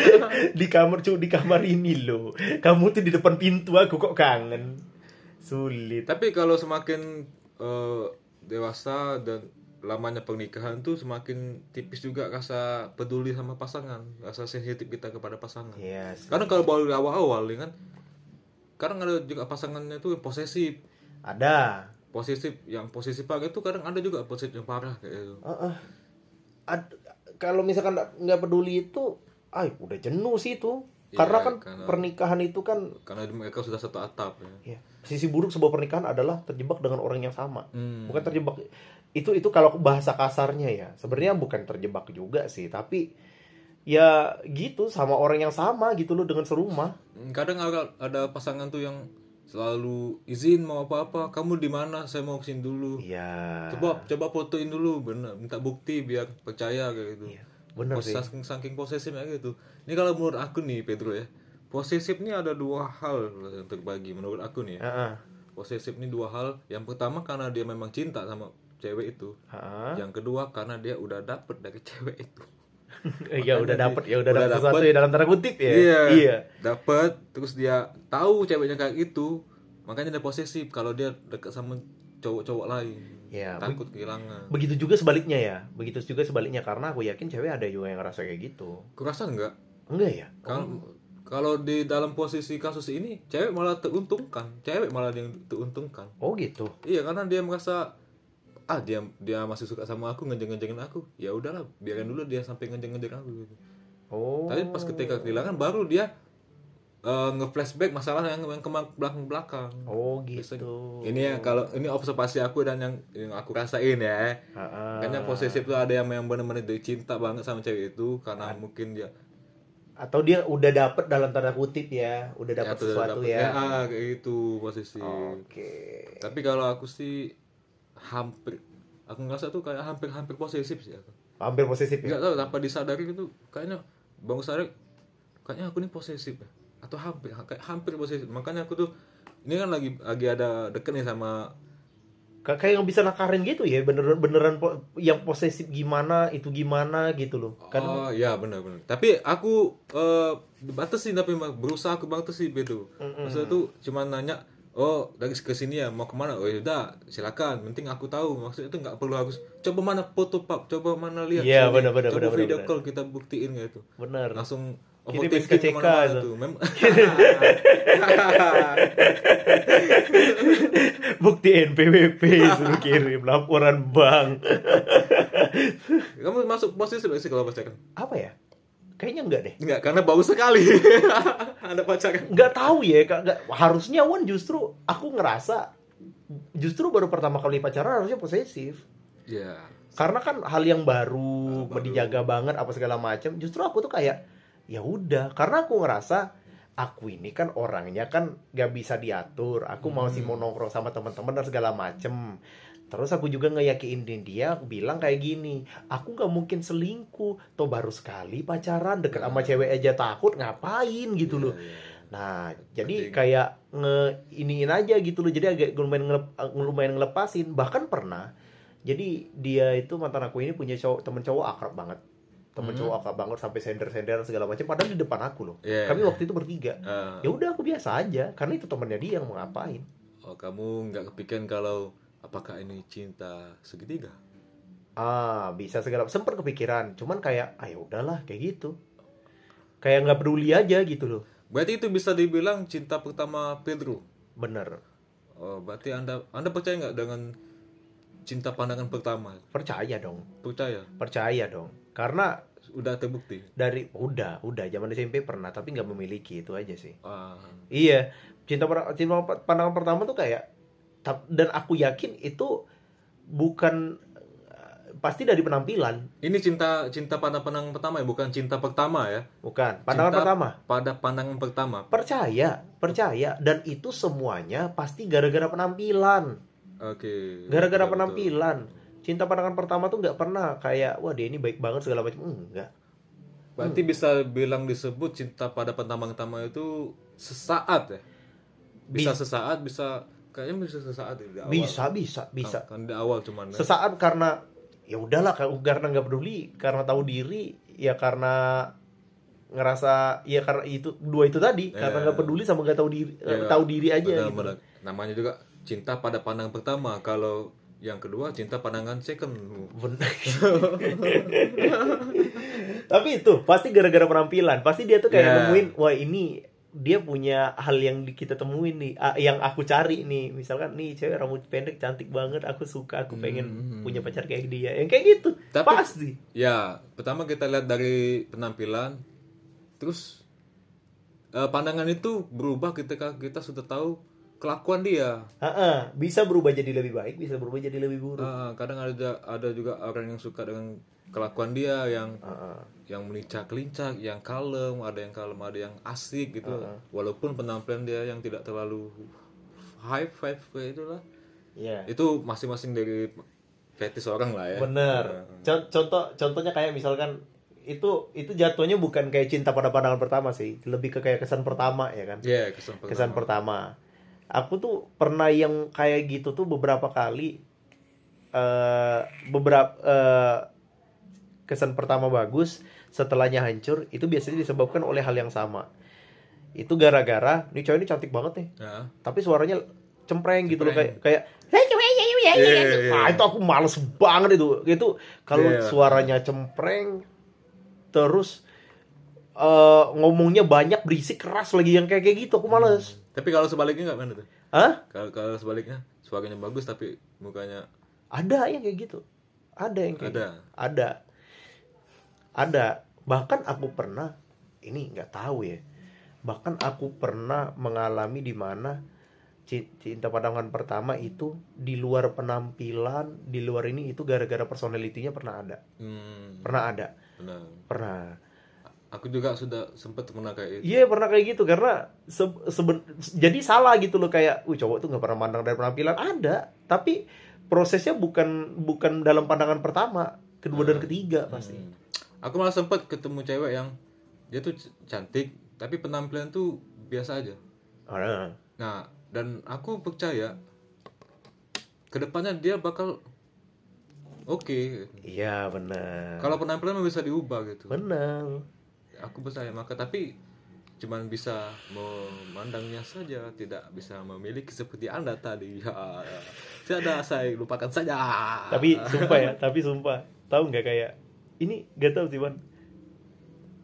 Di kamar cu di kamar ini loh. Kamu tuh di depan pintu aku kok kangen. Sulit. Tapi kalau semakin eh, dewasa dan lamanya pernikahan tuh semakin tipis juga rasa peduli sama pasangan rasa sensitif kita kepada pasangan. Yes. Karena kalau baru awal-awal ya kan kadang ada juga pasangannya tuh yang posesif ada posesif yang posesif parah itu kadang ada juga posesif yang parah kayak gitu Heeh. Ad- kalau misalkan nggak peduli itu, ay udah jenuh sih itu. Iya, Karena kan karena- pernikahan itu kan, karena mereka sudah satu atap ya ya, sisi buruk sebuah pernikahan adalah terjebak dengan orang yang sama. Hmm. Bukan terjebak itu itu kalau bahasa kasarnya ya. Sebenarnya bukan terjebak juga sih, tapi ya gitu sama orang yang sama gitu loh dengan serumah. kadang ada, ada pasangan tuh yang selalu izin mau apa-apa kamu di mana saya mau ke sini dulu Iya. coba coba fotoin dulu bener minta bukti biar percaya kayak gitu Iya, bener sih. saking, saking posesifnya gitu ini kalau menurut aku nih Pedro ya posesif ini ada dua hal yang terbagi menurut aku nih ya. Heeh. posesif ini dua hal yang pertama karena dia memang cinta sama cewek itu Heeh. yang kedua karena dia udah dapet dari cewek itu ya udah dapet ya udah udah dapet sesuatu dapet. ya dalam tanda kutip ya. Iya. Iya. Dapat terus dia tahu ceweknya kayak gitu, makanya dia posesif kalau dia dekat sama cowok-cowok lain. Ya, Takut kehilangan. Begitu juga sebaliknya ya. Begitu juga sebaliknya karena aku yakin cewek ada juga yang ngerasa kayak gitu. Kurasa enggak? Enggak ya? Kalau kalau di dalam posisi kasus ini cewek malah teruntungkan, cewek malah yang teruntungkan. Oh gitu. Iya karena dia merasa ah dia dia masih suka sama aku ngejeng-ngejengin aku ya udahlah biarin dulu dia sampai ngejeng-ngejeng aku gitu. Oh. Tapi pas ketika kehilangan baru dia eh, nge-flashback masalah yang yang kema- belakang-belakang. Oh Bisa- gitu. Ini ya kalau ini observasi aku dan yang, yang aku rasain ya. Ah, Makanya posesif tuh ada yang yang benar-benar cinta banget sama cewek itu karena mungkin dia Atau dia udah dapet dalam tanda kutip ya, udah dapet tuh sesuatu dapet- ya. ah, kayak gitu posisi. Oke. Tapi kalau aku sih hampir aku ngerasa tuh kayak hampir-hampir posesif sih aku. Hampir posesif ya. Enggak tahu tanpa disadari gitu kayaknya bang sadar kayaknya aku ini posesif ya. atau hampir kayak hampir posesif. Makanya aku tuh ini kan lagi lagi ada deket nih sama Ka- kayak yang bisa nakarin gitu ya beneran beneran po- yang posesif gimana itu gimana gitu loh kan oh ya benar benar tapi aku eh batasin tapi berusaha aku batasin itu maksudnya tuh cuma nanya oh dari ke sini ya mau ke mana oh yaudah silakan. Penting aku tahu maksudnya itu nggak perlu harus coba mana foto pak coba mana lihat. Iya, sini. benar, benar, coba benar, video benar. call kita buktiin gitu bener langsung overthinking ke mana-mana tuh Mem- bukti NPWP suruh kirim laporan bank. Kamu masuk posisi sih kalau pacaran apa ya kayaknya enggak deh. Enggak, karena bau sekali. Ada pacaran nggak tahu ya Kak. Nggak- harusnya Wan justru aku ngerasa justru baru pertama kali pacaran harusnya posesif. Ya karena kan hal yang baru, dijaga banget apa segala macam justru aku tuh kayak ya udah. Karena aku ngerasa aku ini kan orangnya kan gak bisa diatur. Aku mau sih mau nongkrong sama teman-teman dan segala macem terus aku juga ngeyakinin dia aku bilang kayak gini aku gak mungkin selingkuh toh baru sekali pacaran deket sama cewek aja takut ngapain gitu loh Nah, jadi kayak nge iniin aja gitu loh. Jadi agak lumayan ngelep, lumayan ngelepasin. Bahkan pernah. Jadi dia itu mantan aku ini punya cowok temen cowok akrab banget. Temen cowok akrab banget sampai sender-sender segala macam padahal di depan aku loh. Iya. Kami waktu itu bertiga. Eh, Ya udah aku biasa aja karena itu temennya dia yang mau ngapain. oh kamu nggak kepikiran kalau apakah ini cinta segitiga Ah, bisa segala sempat kepikiran. Cuman kayak ah ya udahlah kayak gitu. Kayak nggak peduli aja gitu loh. berarti itu bisa dibilang cinta pertama Pedro Bener. oh berarti anda anda percaya nggak dengan cinta pandangan pertama Percaya dong. percaya Percaya dong. Karena udah terbukti dari udah udah zaman SMP pernah tapi nggak memiliki itu aja sih ah iya cinta cinta pandangan pertama tuh kayak dan aku yakin itu bukan eh, pasti dari penampilan. Ini cinta cinta pada pandangan pertama ya bukan cinta pertama ya. Bukan pandangan Cinta pertama. pada pandangan pertama. Percaya percaya. Dan itu semuanya pasti gara-gara penampilan. Oke. Gara-gara Betul, penampilan. Cinta pandangan pertama tuh nggak pernah kayak wah dia ini baik banget segala macam. Enggak. Betul. berarti bisa bilang disebut cinta pada pandangan pertama itu sesaat ya? Bisa sesaat bisa kayaknya bisa sesaat ya, di awal. bisa bisa bisa kan di awal cuman ya. sesaat karena ya udahlah kalau karena nggak peduli karena tahu diri ya karena ngerasa ya karena itu dua itu tadi karena nggak peduli sama nggak tahu diri eh, Ya, tahu diri aja benar, gitu. benar. namanya juga cinta pada pandangan pertama kalau yang kedua cinta pandangan second Bener. tapi itu pasti gara-gara penampilan pasti dia tuh kayak Ya. nemuin wah ini dia punya hal yang kita temuin nih yang aku cari nih. Misalkan nih cewek rambut pendek cantik banget aku suka aku pengen punya pacar kayak dia. Yang kayak gitu. Hmm. Tapi- pasti. ya pertama kita lihat dari penampilan terus eh, pandangan itu berubah ketika kita sudah tahu kelakuan dia Ah, bisa berubah jadi lebih baik, bisa berubah jadi lebih buruk. Ah, kadang ada ada juga orang yang suka dengan kelakuan dia yang Ah, ah. yang melincak lincak yang kalem ada yang kalem ada yang asik gitu walaupun penampilan dia yang tidak terlalu high five kayak itulah Iya. itu masing-masing dari fetis orang lah ya Bener. Con- Contoh contohnya kayak misalkan itu itu jatuhnya bukan kayak cinta pada pandangan pertama sih, lebih ke kayak kesan pertama ya kan. Iya, kesan pertama. Kesan pertama. Aku tuh pernah yang kayak gitu tuh beberapa kali eh beberapa eh, kesan pertama bagus, setelahnya hancur, itu biasanya disebabkan oleh hal yang sama. Itu gara-gara nih cowok ini cantik banget nih. Ya. tapi suaranya cempreng gitu loh kayak Cempreng. kayak "Hey, cewek, ya, ya, ya, ya." Iya, iya, iya. Ah, itu aku males banget itu itu kalau Iya. suaranya cempreng terus eh, ngomongnya banyak berisik keras lagi yang kayak kayak gitu aku males Tapi kalau sebaliknya nggak mana tuh? Hah? Kalau kalau sebaliknya suaranya bagus tapi mukanya ada yang kayak gitu ada yang kayak Ada. gitu. ada ada bahkan aku pernah ini nggak tahu ya bahkan aku pernah mengalami di mana ci- cinta pandangan pertama itu di luar penampilan di luar ini itu gara-gara personalitinya pernah ada hmm, pernah ada benar. pernah Aku juga sudah sempat pernah kayak itu. Iya pernah kayak gitu karena se- seben- jadi salah gitu loh kayak, uh cowok tuh nggak pernah mandang dari penampilan ada, tapi prosesnya bukan bukan dalam pandangan pertama, kedua dan ketiga pasti. Hmm. Aku malah sempat ketemu cewek yang dia tuh cantik tapi penampilan tuh biasa aja. Ah, Nah, dan aku percaya ke depannya dia bakal oke Iya benar. kalau penampilan bisa diubah gitu Benar. Aku percaya maka tapi cuman bisa memandangnya saja tidak bisa memiliki seperti anda tadi ya tidak saya lupakan saja Tapi sumpah ya, tapi sumpah. Tahu nggak kayak ini nggak tahu sih Wan.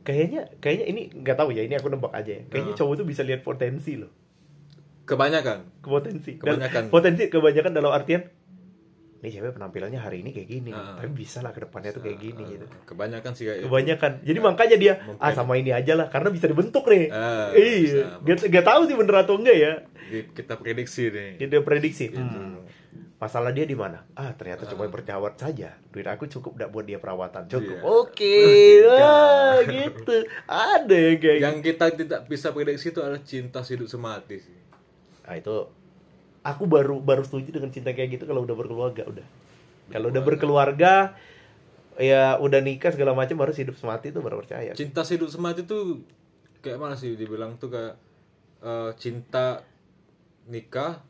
Kayaknya kayaknya ini nggak tahu ya, ini aku nebak aja ya. Kayaknya Ah. cowok tuh bisa lihat potensi loh. kebanyakan Potensi. Dan Kebanyakan. potensi kebanyakan dalam artian ini cewek penampilannya hari ini kayak gini, Ah. tapi bisa lah ke depannya tuh kayak gini gitu. kebanyakan sih kayak itu. Kebanyakan. Jadi makanya dia ah Memprediksi. sama ini aja lah karena bisa dibentuk nih. Ah, iya. Gak, gak tahu sih bener atau enggak ya. Kita prediksi nih Dia dia prediksi. Gitu. Hmm. Masalah dia di mana? Ah, ternyata cuma berjawab saja. Duit aku cukup enggak buat dia perawatan. Cukup. Iya. Oke. ah, gitu. Ada yang kayak gitu. yang kita tidak bisa prediksi itu adalah cinta hidup semati sih Nah, itu aku baru baru setuju dengan cinta kayak gitu kalau udah berkeluarga udah. Kalau udah berkeluarga ya udah nikah segala macam baru hidup semati itu baru percaya. cinta hidup semati itu kayak mana sih dibilang tuh kayak eh, cinta nikah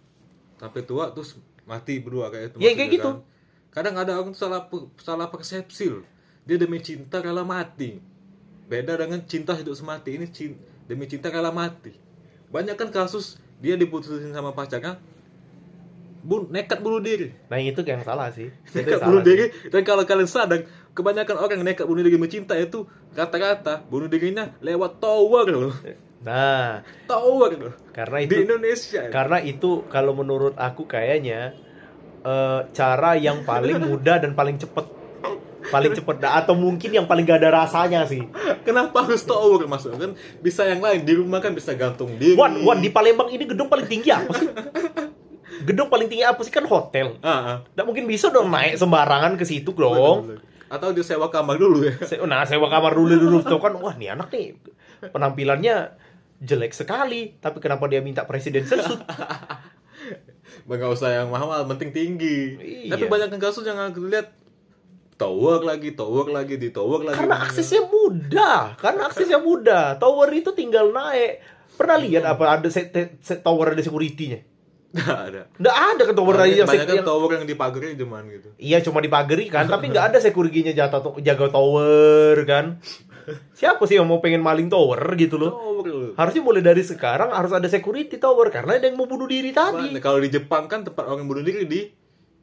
sampai tua terus mati berdua kayak itu Ya, kayak gitu. kan. kadang ada orang tuh salah salah persepsi loh. dia demi cinta rela mati beda dengan cinta hidup semati ini cin- demi cinta rela mati banyak kan kasus dia diputusin sama pacarnya bu nekat bunuh diri. Nah, itu yang salah sih. Nekat salah bunuh sih. diri. Dan kalau kalian sadar kebanyakan orang nekat bunuh diri mencinta itu rata-rata bunuh dirinya lewat tower loh. Nah, tower loh. Karena di itu Indonesia. karena itu kalau menurut aku kayaknya eh, cara yang paling mudah dan paling cepet. Paling cepet. Nah, atau mungkin yang paling gak ada rasanya sih. Kenapa harus tower? Masuk kan bisa yang lain di rumah kan bisa gantung diri. Wan Wan di Palembang ini gedung paling tinggi apa sih gedung paling tinggi apa sih? Kan hotel. Ah, ah. Nggak mungkin bisa dong naik sembarangan ke situ dong atau disewa kamar dulu ya. Se- nah sewa kamar dulu dulu. Tuh kan wah nih anak nih. Penampilannya jelek sekali tapi kenapa dia minta presiden suit nggak usah yang mahal penting tinggi. Iya. tapi banyak kasus yang aku lihat tower lagi tower lagi di tower lagi. Karena aksesnya mudah karena aksesnya mudah. Tower itu tinggal naik. Pernah lihat apa ada se- te- se- tower ada securitynya nggak ada nggak ada kan tower banyak, yang, banyak kan yang- tower yang dipagari cuman gitu iya cuma dipagari kan tapi nggak ada securitynya jaga to- jaga tower kan siapa sih yang mau pengen maling tower gitu loh tower loh. harusnya mulai dari sekarang harus ada security tower karena ada yang mau bunuh diri tadi Mana? Kalau di Jepang kan tempat orang bunuh diri di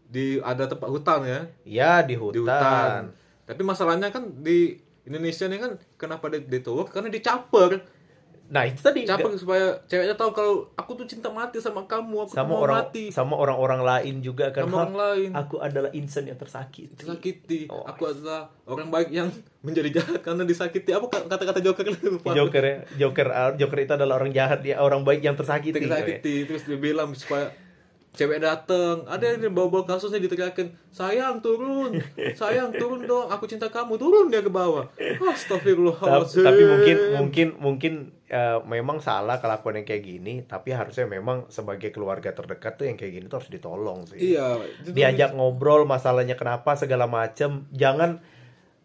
di ada tempat hutan ya, ya di di hutan, hutan. Tapi masalahnya kan di Indonesia nih kan kenapa di, di tower? Karena dicaper. Nah itu tadi Caper supaya ceweknya tahu kalau aku tuh cinta mati sama kamu, aku sama mau orang mati. sama orang-orang lain juga kan Sama orang lain. aku adalah insan yang tersakiti Disakiti. Oh, aku adalah orang baik yang menjadi jahat karena disakiti. Apa kata-kata Joker lupa. Joker ya Joker ah, Joker itu adalah orang jahat dia orang baik yang tersakiti Disakiti. Terus dia bilang supaya cewek dateng ada yang bawa-bawa kasusnya diteriakin sayang turun sayang turun dong aku cinta kamu turun dia ke bawah. Tapi, astagfirullahaladzim tapi mungkin mungkin mungkin eh, memang salah kelakuan yang kayak gini tapi harusnya memang sebagai keluarga terdekat tuh yang kayak gini tuh harus ditolong sih. Iya. Diajak ngobrol masalahnya kenapa segala macem. Jangan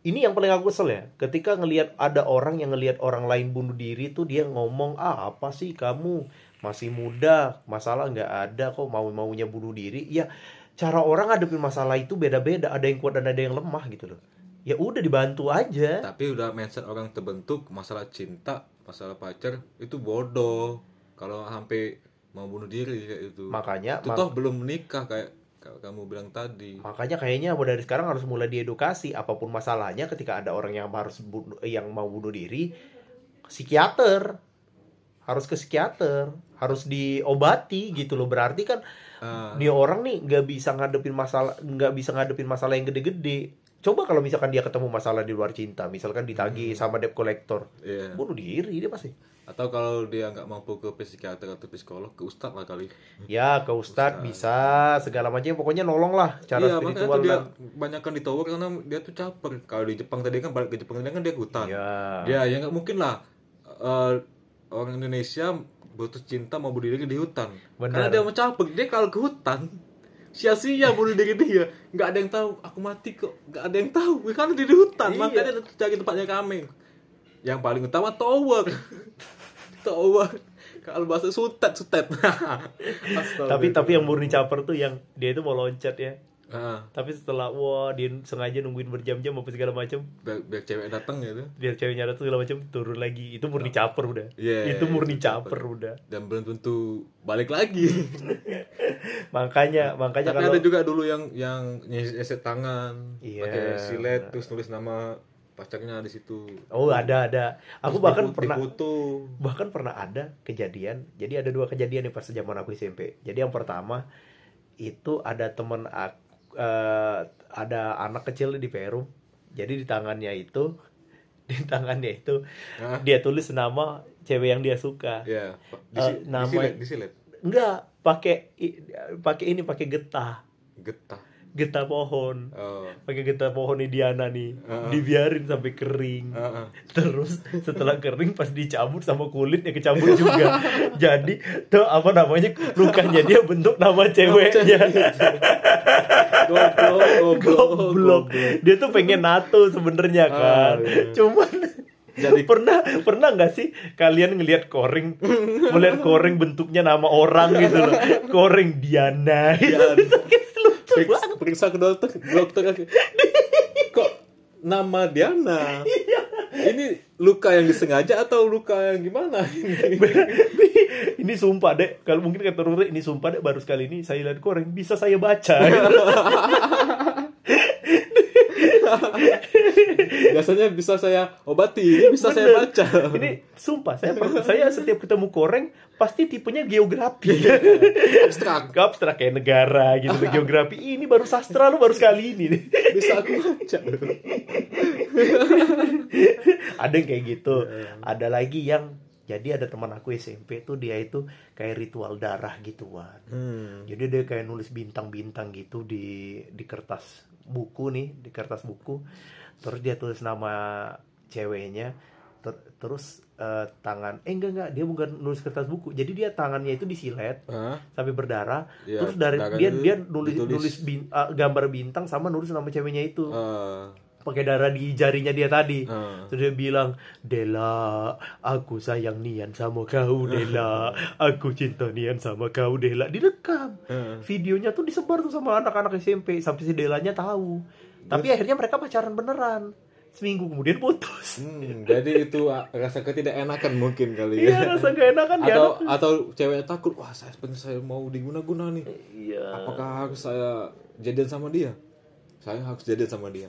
ini yang paling aku kesel ya ketika ngelihat ada orang yang ngelihat orang lain bunuh diri tuh dia ngomong ah apa sih kamu masih muda masalah nggak ada kok mau maunya bunuh diri. Ya cara orang ngadepin masalah itu beda-beda ada yang kuat dan ada yang lemah gitu loh. Ya udah dibantu aja. Tapi udah mindset orang terbentuk masalah cinta masalah pacar itu bodoh. Kalau sampai mau bunuh diri kayak itu makanya itu ma- toh belum menikah kayak kayak kamu bilang tadi. Makanya kayaknya dari sekarang harus mulai diedukasi apa pun masalahnya ketika ada orang yang harus bunuh, yang mau bunuh diri psikiater harus ke psikiater harus diobati gitu loh. Berarti kan Ah, dia orang nih nggak bisa ngadepin masalah nggak bisa ngadepin masalah yang gede-gede. Coba kalau misalkan dia ketemu masalah di luar cinta misalkan ditagih sama debt collector iya. bunuh diri dia pasti. Atau kalau dia nggak mampu ke psikiater atau psikolog ke ustadz lah kali. Ya ke ustadz bisa segala macam pokoknya nolong lah cara iya makanya spiritual tuh dia banyak di tower karena dia tuh caper. Kalau di Jepang tadi kan balik ke Jepang tadi kan dia ke hutan. Ya ya ya nggak mungkin lah eh, orang Indonesia butuh cinta mau bunuh diri di hutan. Benar. karena dia mau caper dia kalau ke hutan sia-sia bunuh diri dia. Nggak ada yang tahu aku mati kok. Nggak ada yang tahu karena dia di hutan. Iya. makanya dia cari tempatnya kami yang paling utama tower. Tower. Kalau bahasa sutet sutet. Tapi tapi yang murni caper tuh yang dia itu mau loncat ya Ah, tapi setelah wah dia sengaja nungguin berjam-jam apa segala macam biar, biar cewek datang gitu. biar ceweknya datang segala macam turun lagi itu murni caper udah Iya, itu murni itu caper caper. udah Dan belum tentu balik lagi. makanya makanya Tapi kalau ada juga dulu yang yang nyeset tangan, Iya, pakai silet terus nulis nama pacarnya di situ. oh ada ada aku Terus bahkan pernah difoto. bahkan pernah ada kejadian jadi ada dua kejadian nih pas zaman aku SMP jadi yang pertama itu ada temen aku eh, ada anak kecil di Peru jadi di tangannya itu di tangannya itu Hah? dia tulis nama cewek yang dia suka Ya, di, Eh, nama- disilet, disilet. enggak pakai pakai ini pakai getah Getah. getah pohon Oh. pakai getah pohon Diana nih Heeh. dibiarin sampai kering Heeh. terus setelah kering pas dicabut sama kulitnya kecabut juga jadi tuh apa namanya lukanya dia bentuk nama ceweknya Goblok, goblok dia tuh pengen nato sebenarnya kan Ah, iya. cuman Jadi- pernah pernah nggak sih kalian ngelihat koring melihat koring bentuknya nama orang gitu loh koring Diana Diana. itu lucu Periksa, banget periksa ke dokter, dokter kok nama Diana? Iya. Ini luka yang disengaja atau luka yang gimana? ini sumpah dek. Kalau mungkin kata Ruri ini sumpah dek. Baru sekali ini saya lihat koreng bisa saya baca Biasanya bisa saya obati, ini bisa saya Bener. baca. ini sumpah saya saya setiap ketemu koreng pasti tipenya geografi Abstrak. abstrak kayak negara gitu geografi ini baru sastra lu baru sekali ini nih. Bisa aku baca. ada yang kayak gitu ada lagi yang jadi ada teman aku SMP tuh dia itu kayak ritual darah gituan Hmm. Jadi dia kayak nulis bintang-bintang gitu di di kertas buku nih, di kertas buku. Terus dia tulis nama ceweknya. Ter- terus eh, tangan eh enggak enggak dia bukan nulis kertas buku. Jadi dia tangannya itu disilet Hah? sampai berdarah. Iya, terus dari dia dia nulis ditulis. nulis bin- eh, gambar bintang sama nulis nama ceweknya itu. Eh, Pakai darah di jarinya dia tadi. eh. Terus dia bilang, Dela, aku sayang Nian sama kau, Dela. Aku cinta Nian sama kau, Dela. Direkam. Heeh. Videonya tuh disebar tuh sama anak-anak SMP. Sampai si Delanya tahu. Tapi akhirnya mereka pacaran beneran. Seminggu kemudian putus. Hmm, jadi itu ah, rasa ketidakenakan mungkin kali Iya, ya. rasa gak enakan ya. atau atau cewek takut, wah saya saya mau diguna-guna nih. Iya. Apakah harus saya jadian sama dia? Saya harus jadian sama dia.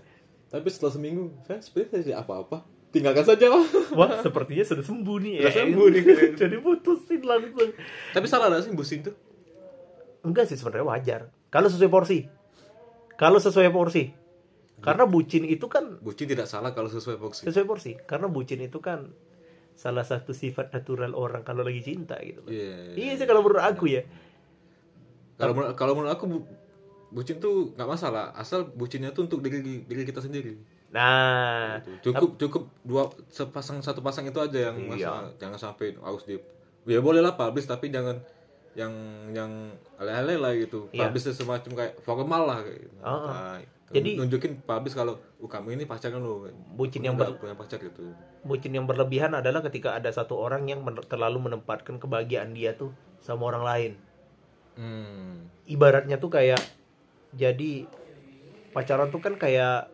Tapi setelah seminggu, saya sebenarnya tidak apa-apa. Tinggalkan saja lah. Wah, sepertinya sudah sembuh nih ya. Sudah sembuh nih. Jadi putusin langsung. Tapi salah gak sih busin tuh? Enggak sih sebenarnya wajar. Kalau sesuai porsi. Kalau sesuai porsi. Karena bucin itu kan Bucin tidak salah kalau sesuai porsi. sesuai porsi karena bucin itu kan salah satu sifat natural orang kalau lagi cinta gitu. Iya. iya sih kalau menurut aku ya Kalau menurut kalau menurut aku bucin tuh nggak masalah, asal bucinnya tuh untuk diri diri kita sendiri. nah Cukup cukup dua sepasang satu pasang itu aja yang Iya. masalah. Jangan sampai harus di ya boleh lah publish tapi jangan yang yang ale-ale lah gitu. Iya. Publish semacam kayak formal lah gitu. Ah, Nah, Jadi- nunjukin publish kalau oh, kamu ini pacarnya lo. Bucin yang Udah punya pacar gitu. bucin yang berlebihan adalah ketika ada satu orang yang men- terlalu menempatkan kebahagiaan dia tuh sama orang lain Hmm. ibaratnya tuh kayak jadi pacaran tuh kan kayak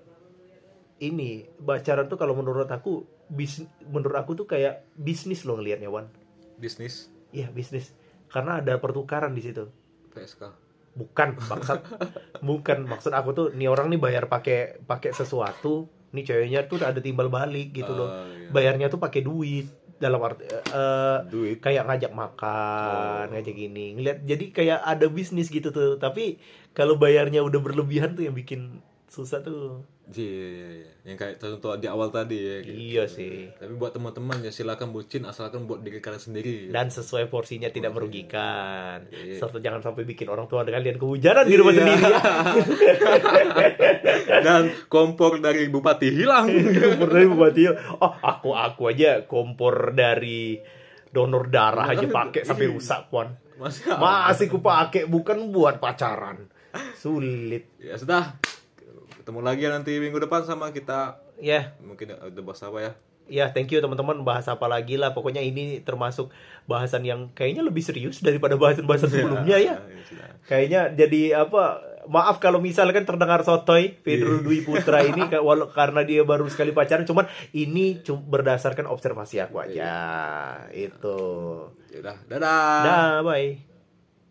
ini pacaran tuh kalau menurut aku bis menurut aku tuh kayak bisnis loh ngelihatnya Wan. Bisnis? Iya bisnis. Karena ada pertukaran di situ. PSK. bukan maksud bukan. Maksud aku tuh nih orang nih bayar pakai pakai sesuatu nih ceweknya tuh ada timbal balik gitu loh. Oh, iya. bayarnya tuh pakai duit dalam arti eh, Duit. kayak ngajak makan ngajak gini ngeliat jadi kayak ada bisnis gitu tuh tapi kalau bayarnya udah berlebihan tuh yang bikin susah tuh Iya, iya, iya. Yang kayak contoh di awal tadi ya. gitu. iya sih Tapi buat teman-teman ya silakan bucin asalkan buat diri kalian sendiri. dan sesuai porsinya tidak merugikan Iya. serta jangan sampai bikin orang tua kalian kehujanan di rumah Iya. sendiri ya. Dan kompor dari bupati hilang. kompor dari bupati oh aku aku aja kompor dari donor darah aja pakai sampai rusak pon Masih masih ku pakai bukan buat pacaran sulit Ya sudah. Ketemu lagi ya nanti minggu depan sama kita. ya Mungkin udah bahas apa ya? Ya, thank you teman-teman. Bahas apa lagi lah. Pokoknya ini termasuk bahasan yang kayaknya lebih serius daripada bahasan-bahasan sebelumnya ya. sudah. Kayaknya jadi apa? Maaf kalau misalkan terdengar sotoy Pedro Dwi Putra ini walau karena dia baru sekali pacaran, cuman ini cum- berdasarkan observasi aku aja. Itu. Ya udah, dadah. Dah, bye.